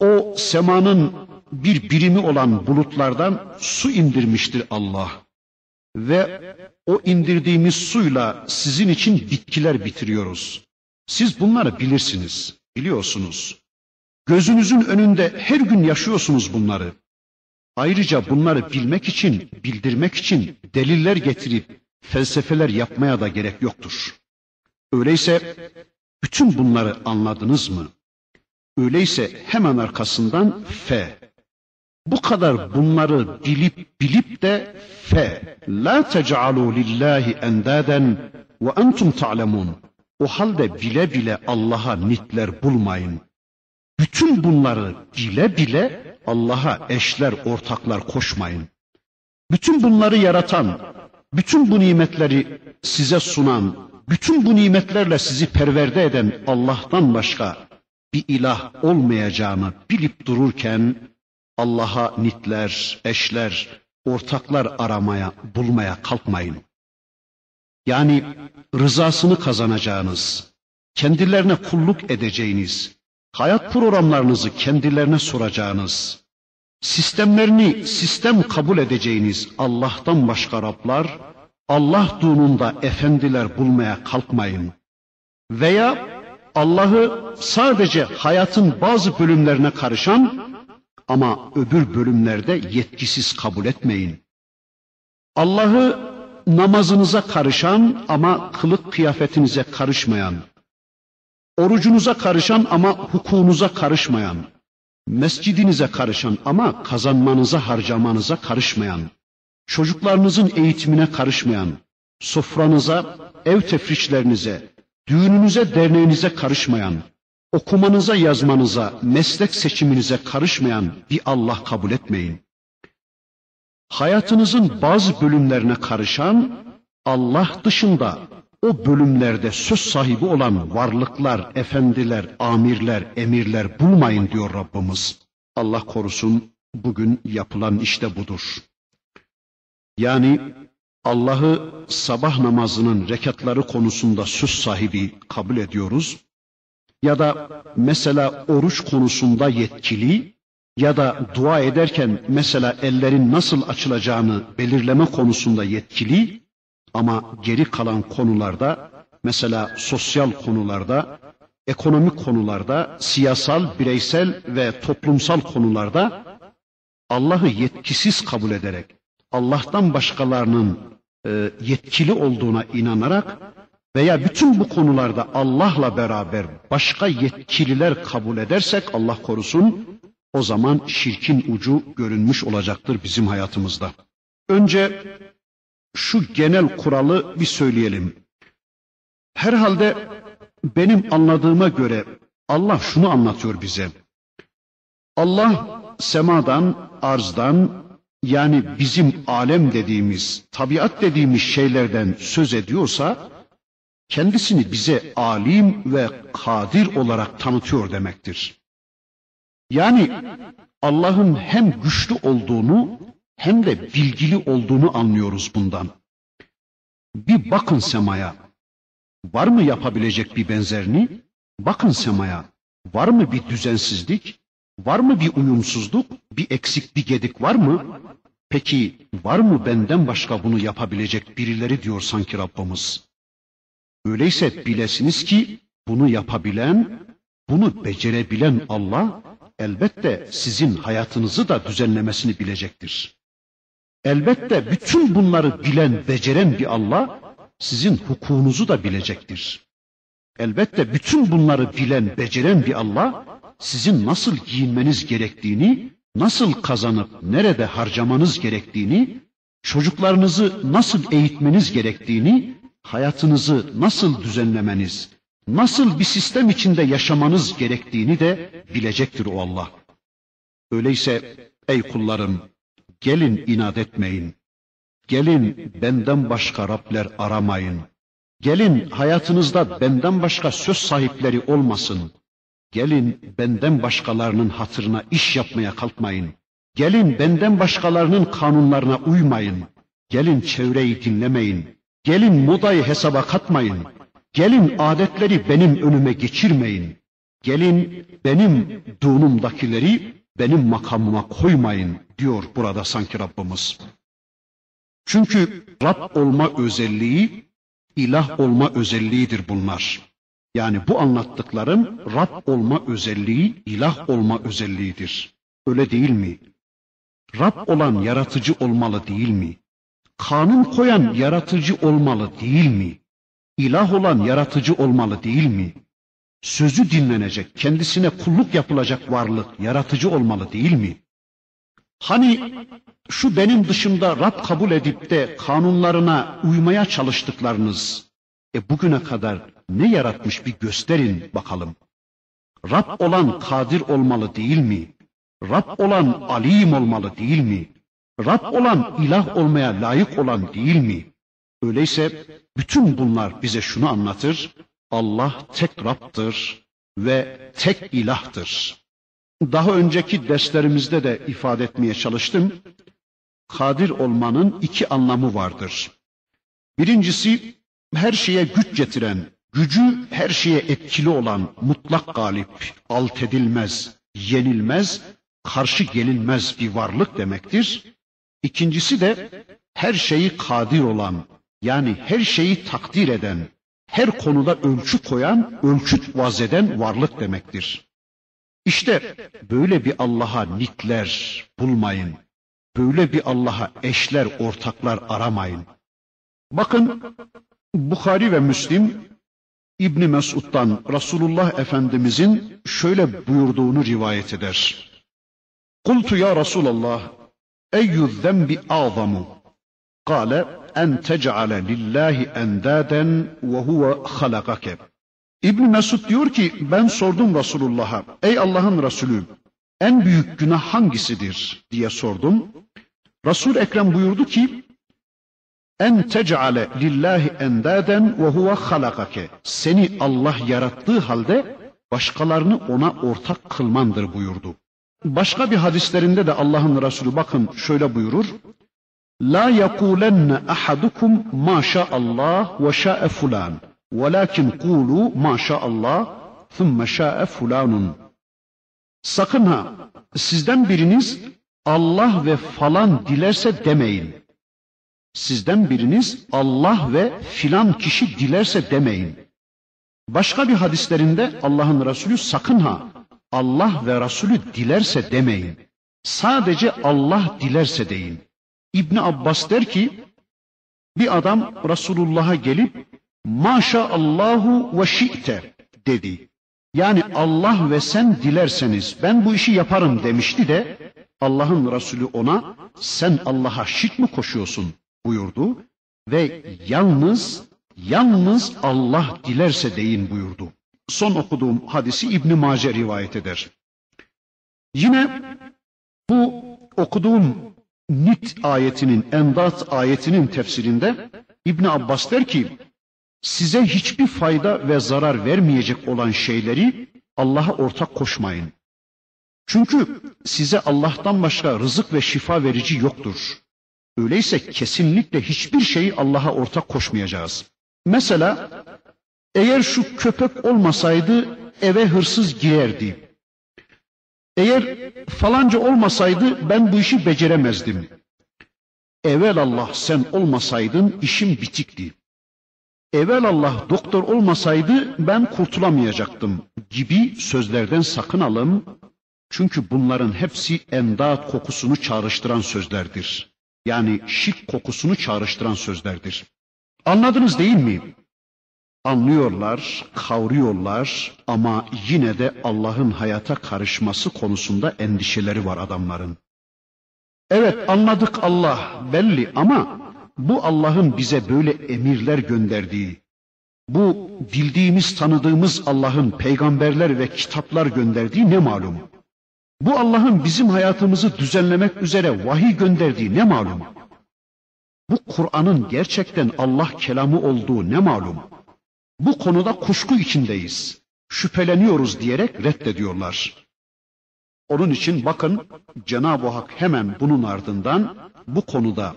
o semanın bir birimi olan bulutlardan su indirmiştir Allah. Ve o indirdiğimiz suyla sizin için bitkiler bitiriyoruz. Siz bunları bilirsiniz, biliyorsunuz. Gözünüzün önünde her gün yaşıyorsunuz bunları. Ayrıca bunları bilmek için, bildirmek için deliller getirip felsefeler yapmaya da gerek yoktur. Öyleyse bütün bunları anladınız mı? Öyleyse hemen arkasından fe. Bu kadar bunları bilip bilip de fe. La tec'alu lillahi endaden ve entum ta'lemun. O halde bile bile Allah'a nitler bulmayın. Bütün bunları bile bile Allah'a eşler, ortaklar koşmayın. Bütün bunları yaratan, bütün bu nimetleri size sunan, bütün bu nimetlerle sizi perverde eden Allah'tan başka bir ilah olmayacağını bilip dururken Allah'a nitler, eşler, ortaklar aramaya, bulmaya kalkmayın. Yani rızasını kazanacağınız, kendilerine kulluk edeceğiniz, hayat programlarınızı kendilerine soracağınız, sistemlerini sistem kabul edeceğiniz Allah'tan başka Rablar, Allah dununda efendiler bulmaya kalkmayın. Veya Allah'ı sadece hayatın bazı bölümlerine karışan ama öbür bölümlerde yetkisiz kabul etmeyin. Allah'ı namazınıza karışan ama kılık kıyafetinize karışmayan, orucunuza karışan ama hukukunuza karışmayan, mescidinize karışan ama kazanmanıza harcamanıza karışmayan, çocuklarınızın eğitimine karışmayan, sofranıza, ev tefrişlerinize, düğününüze, derneğinize karışmayan, okumanıza, yazmanıza, meslek seçiminize karışmayan bir Allah kabul etmeyin. Hayatınızın bazı bölümlerine karışan, Allah dışında o bölümlerde söz sahibi olan varlıklar, efendiler, amirler, emirler bulmayın diyor Rabbimiz. Allah korusun bugün yapılan işte budur. Yani Allah'ı sabah namazının rekatları konusunda söz sahibi kabul ediyoruz. Ya da mesela oruç konusunda yetkili ya da dua ederken mesela ellerin nasıl açılacağını belirleme konusunda yetkili ama geri kalan konularda mesela sosyal konularda, ekonomik konularda, siyasal, bireysel ve toplumsal konularda Allah'ı yetkisiz kabul ederek Allah'tan başkalarının yetkili olduğuna inanarak veya bütün bu konularda Allah'la beraber başka yetkililer kabul edersek Allah korusun o zaman şirkin ucu görünmüş olacaktır bizim hayatımızda. Önce şu genel kuralı bir söyleyelim. Herhalde benim anladığıma göre Allah şunu anlatıyor bize. Allah semadan, arzdan yani bizim alem dediğimiz, tabiat dediğimiz şeylerden söz ediyorsa kendisini bize alim ve kadir olarak tanıtıyor demektir. Yani Allah'ın hem güçlü olduğunu hem de bilgili olduğunu anlıyoruz bundan. Bir bakın semaya. Var mı yapabilecek bir benzerini? Bakın semaya. Var mı bir düzensizlik? Var mı bir uyumsuzluk? Bir eksik, bir gedik var mı? Peki var mı benden başka bunu yapabilecek birileri diyor sanki Rabbimiz. Öyleyse bilesiniz ki bunu yapabilen, bunu becerebilen Allah elbette sizin hayatınızı da düzenlemesini bilecektir. Elbette bütün bunları bilen, beceren bir Allah sizin hukukunuzu da bilecektir. Elbette bütün bunları bilen, beceren bir Allah sizin nasıl giyinmeniz gerektiğini, nasıl kazanıp nerede harcamanız gerektiğini, çocuklarınızı nasıl eğitmeniz gerektiğini, hayatınızı nasıl düzenlemeniz, nasıl bir sistem içinde yaşamanız gerektiğini de bilecektir o Allah. Öyleyse ey kullarım gelin inat etmeyin. Gelin benden başka Rabler aramayın. Gelin hayatınızda benden başka söz sahipleri olmasın. Gelin benden başkalarının hatırına iş yapmaya kalkmayın. Gelin benden başkalarının kanunlarına uymayın. Gelin çevreyi dinlemeyin. Gelin modayı hesaba katmayın. Gelin adetleri benim önüme geçirmeyin. Gelin benim dunumdakileri benim makamıma koymayın diyor burada sanki Rabbimiz. Çünkü Rab olma özelliği, ilah olma özelliğidir bunlar. Yani bu anlattıklarım Rab olma özelliği, ilah olma özelliğidir. Öyle değil mi? Rab olan yaratıcı olmalı değil mi? Kanun koyan yaratıcı olmalı değil mi? İlah olan yaratıcı olmalı değil mi? Sözü dinlenecek, kendisine kulluk yapılacak varlık yaratıcı olmalı değil mi? Hani şu benim dışımda Rab kabul edip de kanunlarına uymaya çalıştıklarınız, e bugüne kadar ne yaratmış bir gösterin bakalım. Rab olan kadir olmalı değil mi? Rab olan alim olmalı değil mi? Rab olan ilah olmaya layık olan değil mi? Öyleyse bütün bunlar bize şunu anlatır. Allah tek Rab'dır ve tek ilahtır. Daha önceki derslerimizde de ifade etmeye çalıştım. Kadir olmanın iki anlamı vardır. Birincisi her şeye güç getiren, gücü her şeye etkili olan mutlak galip, alt edilmez, yenilmez, karşı gelinmez bir varlık demektir. İkincisi de her şeyi kadir olan, yani her şeyi takdir eden, her konuda ölçü koyan, ölçüt vazeden varlık demektir. İşte böyle bir Allah'a nitler bulmayın. Böyle bir Allah'a eşler, ortaklar aramayın. Bakın Bukhari ve Müslim İbni Mesud'dan Resulullah Efendimizin şöyle buyurduğunu rivayet eder. Kultu ya Resulallah zembi azamu? Kale en tec'ale lillahi endaden ve huve halakake. İbn Mesud diyor ki ben sordum Resulullah'a ey Allah'ın Resulü en büyük günah hangisidir diye sordum. Resul Ekrem buyurdu ki en tec'ale lillahi endaden ve huve halakake. Seni Allah yarattığı halde başkalarını ona ortak kılmandır buyurdu. Başka bir hadislerinde de Allah'ın Resulü bakın şöyle buyurur. La yekulenne ahadukum ma Allah ve şa'e fulan. Velakin kulu ma Allah thumme şa'e fulanun. Sakın ha sizden biriniz Allah ve falan dilerse demeyin. Sizden biriniz Allah ve filan kişi dilerse demeyin. Başka bir hadislerinde Allah'ın Resulü sakın ha Allah ve Resulü dilerse demeyin. Sadece Allah dilerse deyin. İbni Abbas der ki bir adam Resulullah'a gelip Maşa Allahu ve şi'te dedi. Yani Allah ve sen dilerseniz ben bu işi yaparım demişti de Allah'ın Resulü ona sen Allah'a şirk mi koşuyorsun buyurdu ve yalnız yalnız Allah dilerse deyin buyurdu. Son okuduğum hadisi İbn Mace rivayet eder. Yine bu okuduğum Nit ayetinin, Endat ayetinin tefsirinde İbn Abbas der ki size hiçbir fayda ve zarar vermeyecek olan şeyleri Allah'a ortak koşmayın. Çünkü size Allah'tan başka rızık ve şifa verici yoktur. Öyleyse kesinlikle hiçbir şeyi Allah'a ortak koşmayacağız. Mesela eğer şu köpek olmasaydı eve hırsız girerdi. Eğer falanca olmasaydı ben bu işi beceremezdim. Evel Allah sen olmasaydın işim bitikti. Evel Allah doktor olmasaydı ben kurtulamayacaktım gibi sözlerden sakın alın. Çünkü bunların hepsi endat kokusunu çağrıştıran sözlerdir. Yani şirk kokusunu çağrıştıran sözlerdir. Anladınız değil mi? Anlıyorlar, kavruyorlar ama yine de Allah'ın hayata karışması konusunda endişeleri var adamların. Evet anladık Allah belli ama bu Allah'ın bize böyle emirler gönderdiği, bu bildiğimiz tanıdığımız Allah'ın peygamberler ve kitaplar gönderdiği ne malum? Bu Allah'ın bizim hayatımızı düzenlemek üzere vahiy gönderdiği ne malum? Bu Kur'an'ın gerçekten Allah kelamı olduğu ne malum? Bu konuda kuşku içindeyiz. Şüpheleniyoruz diyerek reddediyorlar. Onun için bakın Cenab-ı Hak hemen bunun ardından bu konuda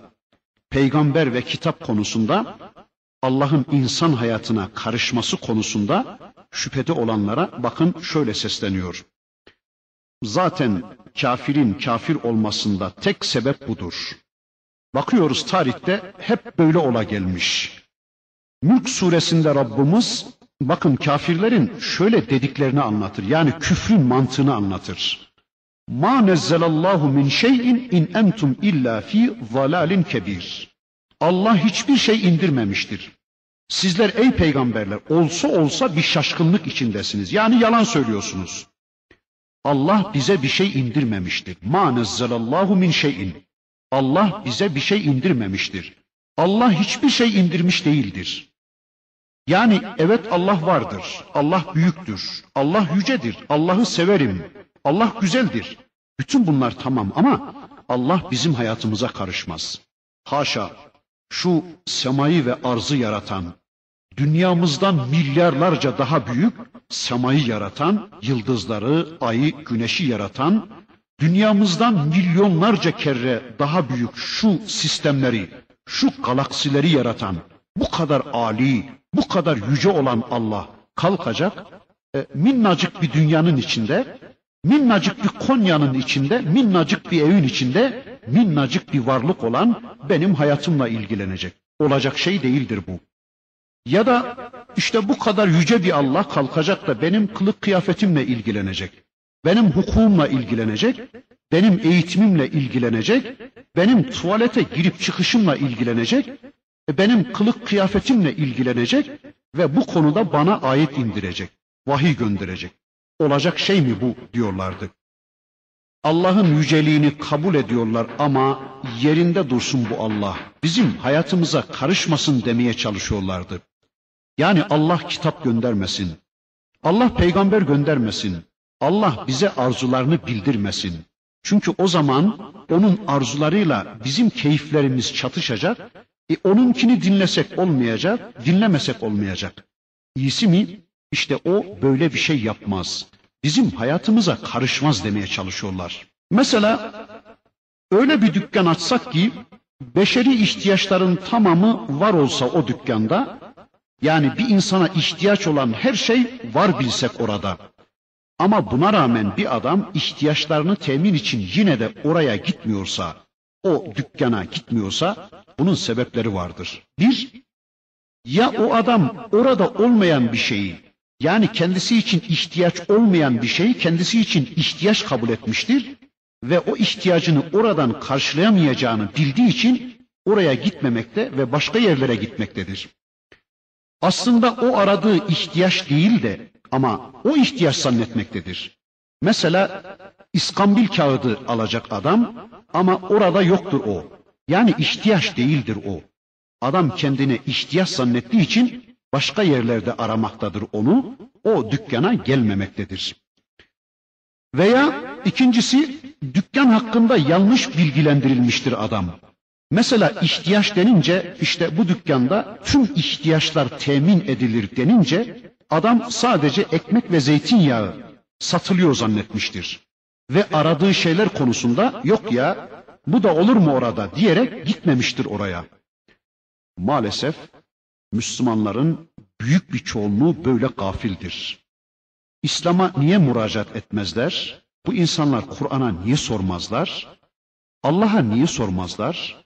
peygamber ve kitap konusunda Allah'ın insan hayatına karışması konusunda şüphede olanlara bakın şöyle sesleniyor. Zaten kafirin kafir olmasında tek sebep budur. Bakıyoruz tarihte hep böyle ola gelmiş. Mülk suresinde Rabbimiz bakın kafirlerin şöyle dediklerini anlatır. Yani küfrün mantığını anlatır. Ma nezzelallahu min şeyin in entum illa fi zalalin kebir. Allah hiçbir şey indirmemiştir. Sizler ey peygamberler olsa olsa bir şaşkınlık içindesiniz. Yani yalan söylüyorsunuz. Allah bize bir şey indirmemiştir. Ma nezzelallahu min şeyin. Allah bize bir şey indirmemiştir. Allah hiçbir şey indirmiş değildir. Yani evet Allah vardır. Allah büyüktür. Allah yücedir. Allah'ı severim. Allah güzeldir. Bütün bunlar tamam ama Allah bizim hayatımıza karışmaz. Haşa şu semayı ve arzı yaratan, dünyamızdan milyarlarca daha büyük semayı yaratan, yıldızları, ayı, güneşi yaratan, dünyamızdan milyonlarca kere daha büyük şu sistemleri, şu galaksileri yaratan, bu kadar ali, bu kadar yüce olan Allah kalkacak, e, minnacık bir dünyanın içinde, minnacık bir Konya'nın içinde, minnacık bir evin içinde, minnacık bir varlık olan benim hayatımla ilgilenecek. Olacak şey değildir bu. Ya da işte bu kadar yüce bir Allah kalkacak da benim kılık kıyafetimle ilgilenecek. Benim hukukumla ilgilenecek, benim eğitimimle ilgilenecek, benim tuvalete girip çıkışımla ilgilenecek, benim kılık kıyafetimle ilgilenecek ve bu konuda bana ayet indirecek, vahiy gönderecek. Olacak şey mi bu diyorlardı. Allah'ın yüceliğini kabul ediyorlar ama yerinde dursun bu Allah. Bizim hayatımıza karışmasın demeye çalışıyorlardı. Yani Allah kitap göndermesin. Allah peygamber göndermesin. Allah bize arzularını bildirmesin. Çünkü o zaman onun arzularıyla bizim keyiflerimiz çatışacak. E onunkini dinlesek olmayacak, dinlemesek olmayacak. İyisi mi? İşte o böyle bir şey yapmaz. Bizim hayatımıza karışmaz demeye çalışıyorlar. Mesela öyle bir dükkan açsak ki beşeri ihtiyaçların tamamı var olsa o dükkanda yani bir insana ihtiyaç olan her şey var bilsek orada. Ama buna rağmen bir adam ihtiyaçlarını temin için yine de oraya gitmiyorsa, o dükkana gitmiyorsa bunun sebepleri vardır. Bir, ya o adam orada olmayan bir şeyi, yani kendisi için ihtiyaç olmayan bir şeyi kendisi için ihtiyaç kabul etmiştir ve o ihtiyacını oradan karşılayamayacağını bildiği için oraya gitmemekte ve başka yerlere gitmektedir. Aslında o aradığı ihtiyaç değil de ama o ihtiyaç zannetmektedir. Mesela iskambil kağıdı alacak adam ama orada yoktur o. Yani ihtiyaç değildir o. Adam kendine ihtiyaç zannettiği için başka yerlerde aramaktadır onu, o dükkana gelmemektedir. Veya ikincisi dükkan hakkında yanlış bilgilendirilmiştir adam. Mesela ihtiyaç denince işte bu dükkanda tüm ihtiyaçlar temin edilir denince adam sadece ekmek ve zeytinyağı satılıyor zannetmiştir. Ve aradığı şeyler konusunda yok ya bu da olur mu orada diyerek gitmemiştir oraya. Maalesef Müslümanların büyük bir çoğunluğu böyle gafildir. İslam'a niye müracaat etmezler? Bu insanlar Kur'an'a niye sormazlar? Allah'a niye sormazlar?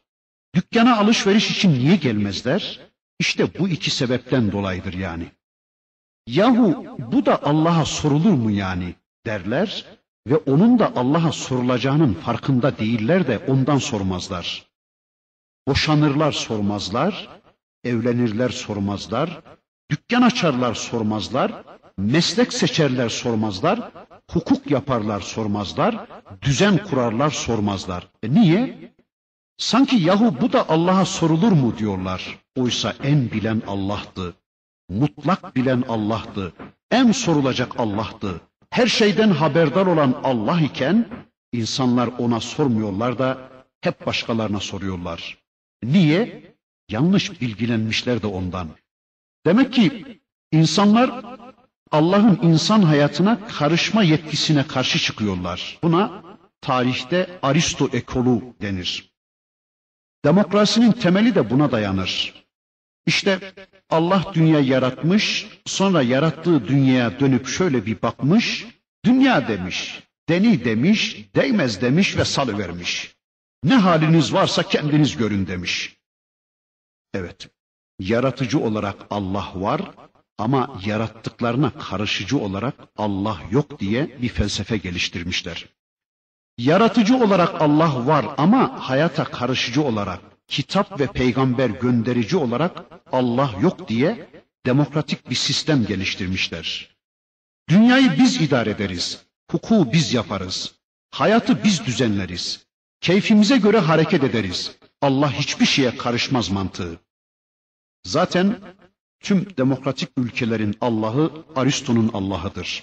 Dükkana alışveriş için niye gelmezler? İşte bu iki sebepten dolayıdır yani. Yahu bu da Allah'a sorulur mu yani derler ve onun da Allah'a sorulacağının farkında değiller de ondan sormazlar. Boşanırlar sormazlar, evlenirler sormazlar, dükkan açarlar sormazlar, meslek seçerler sormazlar, hukuk yaparlar sormazlar, düzen kurarlar sormazlar. E niye? Sanki yahu bu da Allah'a sorulur mu diyorlar. Oysa en bilen Allah'tı. Mutlak bilen Allah'tı. En sorulacak Allah'tı. Her şeyden haberdar olan Allah iken insanlar ona sormuyorlar da hep başkalarına soruyorlar. Niye? Yanlış bilgilenmişler de ondan. Demek ki insanlar Allah'ın insan hayatına karışma yetkisine karşı çıkıyorlar. Buna tarihte Aristo ekolu denir. Demokrasinin temeli de buna dayanır. İşte Allah dünya yaratmış, sonra yarattığı dünyaya dönüp şöyle bir bakmış, dünya demiş, deni demiş, değmez demiş ve salıvermiş. Ne haliniz varsa kendiniz görün demiş. Evet, yaratıcı olarak Allah var ama yarattıklarına karışıcı olarak Allah yok diye bir felsefe geliştirmişler. Yaratıcı olarak Allah var ama hayata karışıcı olarak, kitap ve peygamber gönderici olarak Allah yok diye demokratik bir sistem geliştirmişler. Dünyayı biz idare ederiz, hukuku biz yaparız, hayatı biz düzenleriz, keyfimize göre hareket ederiz. Allah hiçbir şeye karışmaz mantığı. Zaten tüm demokratik ülkelerin Allah'ı Aristo'nun Allah'ıdır.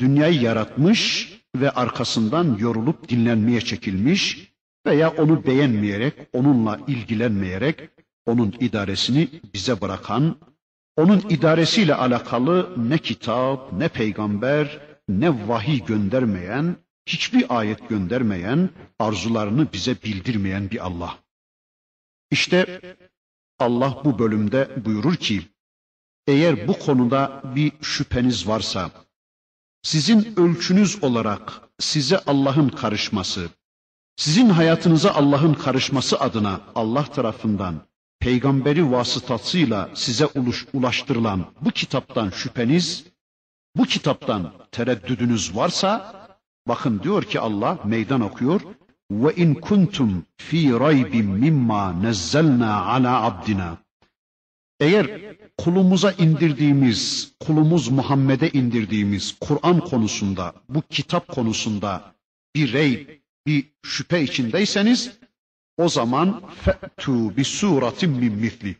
Dünyayı yaratmış, ve arkasından yorulup dinlenmeye çekilmiş veya onu beğenmeyerek, onunla ilgilenmeyerek onun idaresini bize bırakan, onun idaresiyle alakalı ne kitap, ne peygamber, ne vahiy göndermeyen, hiçbir ayet göndermeyen, arzularını bize bildirmeyen bir Allah. İşte Allah bu bölümde buyurur ki, eğer bu konuda bir şüpheniz varsa, sizin ölçünüz olarak size Allah'ın karışması, sizin hayatınıza Allah'ın karışması adına Allah tarafından peygamberi vasıtasıyla size ulaştırılan bu kitaptan şüpheniz, bu kitaptan tereddüdünüz varsa, bakın diyor ki Allah meydan okuyor. Ve in kuntum fi raybin mimma nazzalna ala abdina. Eğer kulumuza indirdiğimiz, kulumuz Muhammed'e indirdiğimiz Kur'an konusunda, bu kitap konusunda bir rey, bir şüphe içindeyseniz o zaman fe'tu bi suratin min misli.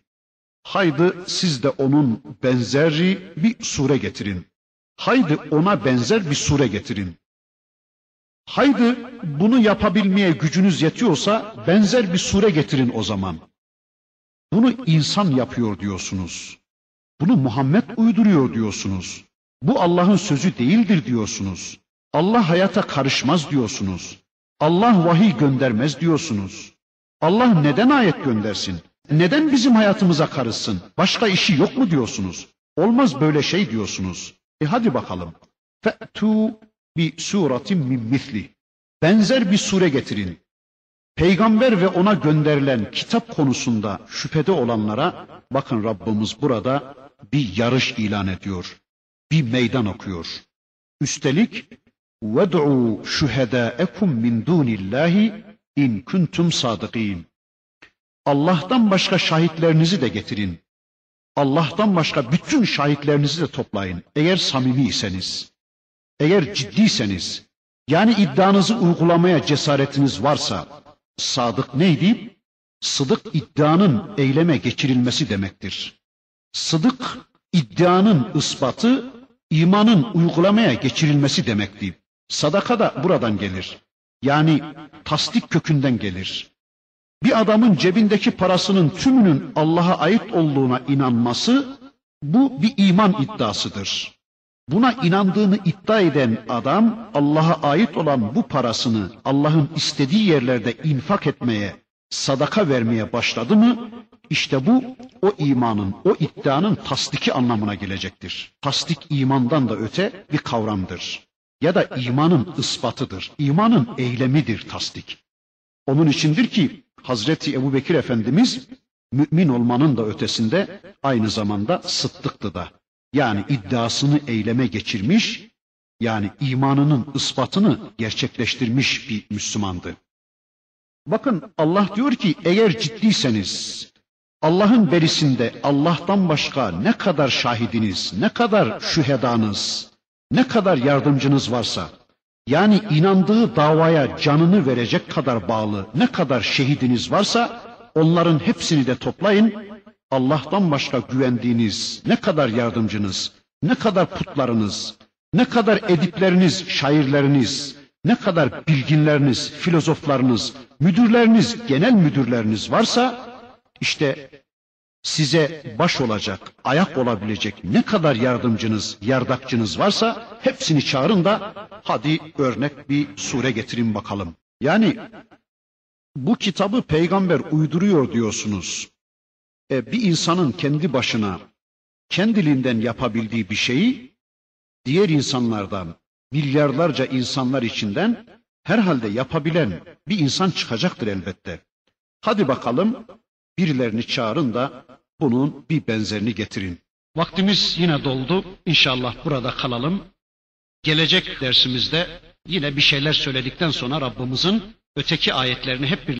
Haydi siz de onun benzeri bir sure getirin. Haydi ona benzer bir sure getirin. Haydi bunu yapabilmeye gücünüz yetiyorsa benzer bir sure getirin o zaman. Bunu insan yapıyor diyorsunuz. Bunu Muhammed uyduruyor diyorsunuz. Bu Allah'ın sözü değildir diyorsunuz. Allah hayata karışmaz diyorsunuz. Allah vahiy göndermez diyorsunuz. Allah neden ayet göndersin? Neden bizim hayatımıza karışsın? Başka işi yok mu diyorsunuz? Olmaz böyle şey diyorsunuz. E hadi bakalım. Fe'tu bi suratin min misli. Benzer bir sure getirin. Peygamber ve ona gönderilen kitap konusunda şüphede olanlara bakın Rabbimiz burada bir yarış ilan ediyor. Bir meydan okuyor. Üstelik وَدْعُوا شُهَدَاءَكُمْ مِنْ دُونِ اللّٰهِ in kuntum sadıkîn. Allah'tan başka şahitlerinizi de getirin. Allah'tan başka bütün şahitlerinizi de toplayın. Eğer samimiyseniz, eğer ciddiyseniz, yani iddianızı uygulamaya cesaretiniz varsa, sadık neydi? Sıdık iddianın eyleme geçirilmesi demektir. Sıdık iddianın ispatı, imanın uygulamaya geçirilmesi demekti. Sadaka da buradan gelir. Yani tasdik kökünden gelir. Bir adamın cebindeki parasının tümünün Allah'a ait olduğuna inanması bu bir iman iddiasıdır. Buna inandığını iddia eden adam Allah'a ait olan bu parasını Allah'ın istediği yerlerde infak etmeye, sadaka vermeye başladı mı işte bu o imanın, o iddianın tasdiki anlamına gelecektir. Tasdik imandan da öte bir kavramdır. Ya da imanın ispatıdır. İmanın eylemidir tasdik. Onun içindir ki Hazreti Ebu Bekir Efendimiz mümin olmanın da ötesinde aynı zamanda sıddıktı da. Yani iddiasını eyleme geçirmiş, yani imanının ispatını gerçekleştirmiş bir Müslümandı. Bakın Allah diyor ki eğer ciddiyseniz Allah'ın berisinde Allah'tan başka ne kadar şahidiniz, ne kadar şühedanız, ne kadar yardımcınız varsa, yani inandığı davaya canını verecek kadar bağlı ne kadar şehidiniz varsa onların hepsini de toplayın. Allah'tan başka güvendiğiniz ne kadar yardımcınız, ne kadar putlarınız, ne kadar edipleriniz, şairleriniz, ne kadar bilginleriniz, filozoflarınız, müdürleriniz, genel müdürleriniz varsa işte size baş olacak, ayak olabilecek ne kadar yardımcınız, yardakçınız varsa hepsini çağırın da hadi örnek bir sure getirin bakalım. Yani bu kitabı peygamber uyduruyor diyorsunuz. E, bir insanın kendi başına kendiliğinden yapabildiği bir şeyi diğer insanlardan, milyarlarca insanlar içinden herhalde yapabilen bir insan çıkacaktır elbette. Hadi bakalım birilerini çağırın da bunun bir benzerini getirin. Vaktimiz yine doldu. İnşallah burada kalalım. Gelecek dersimizde yine bir şeyler söyledikten sonra Rabbimizin öteki ayetlerini hep birlikte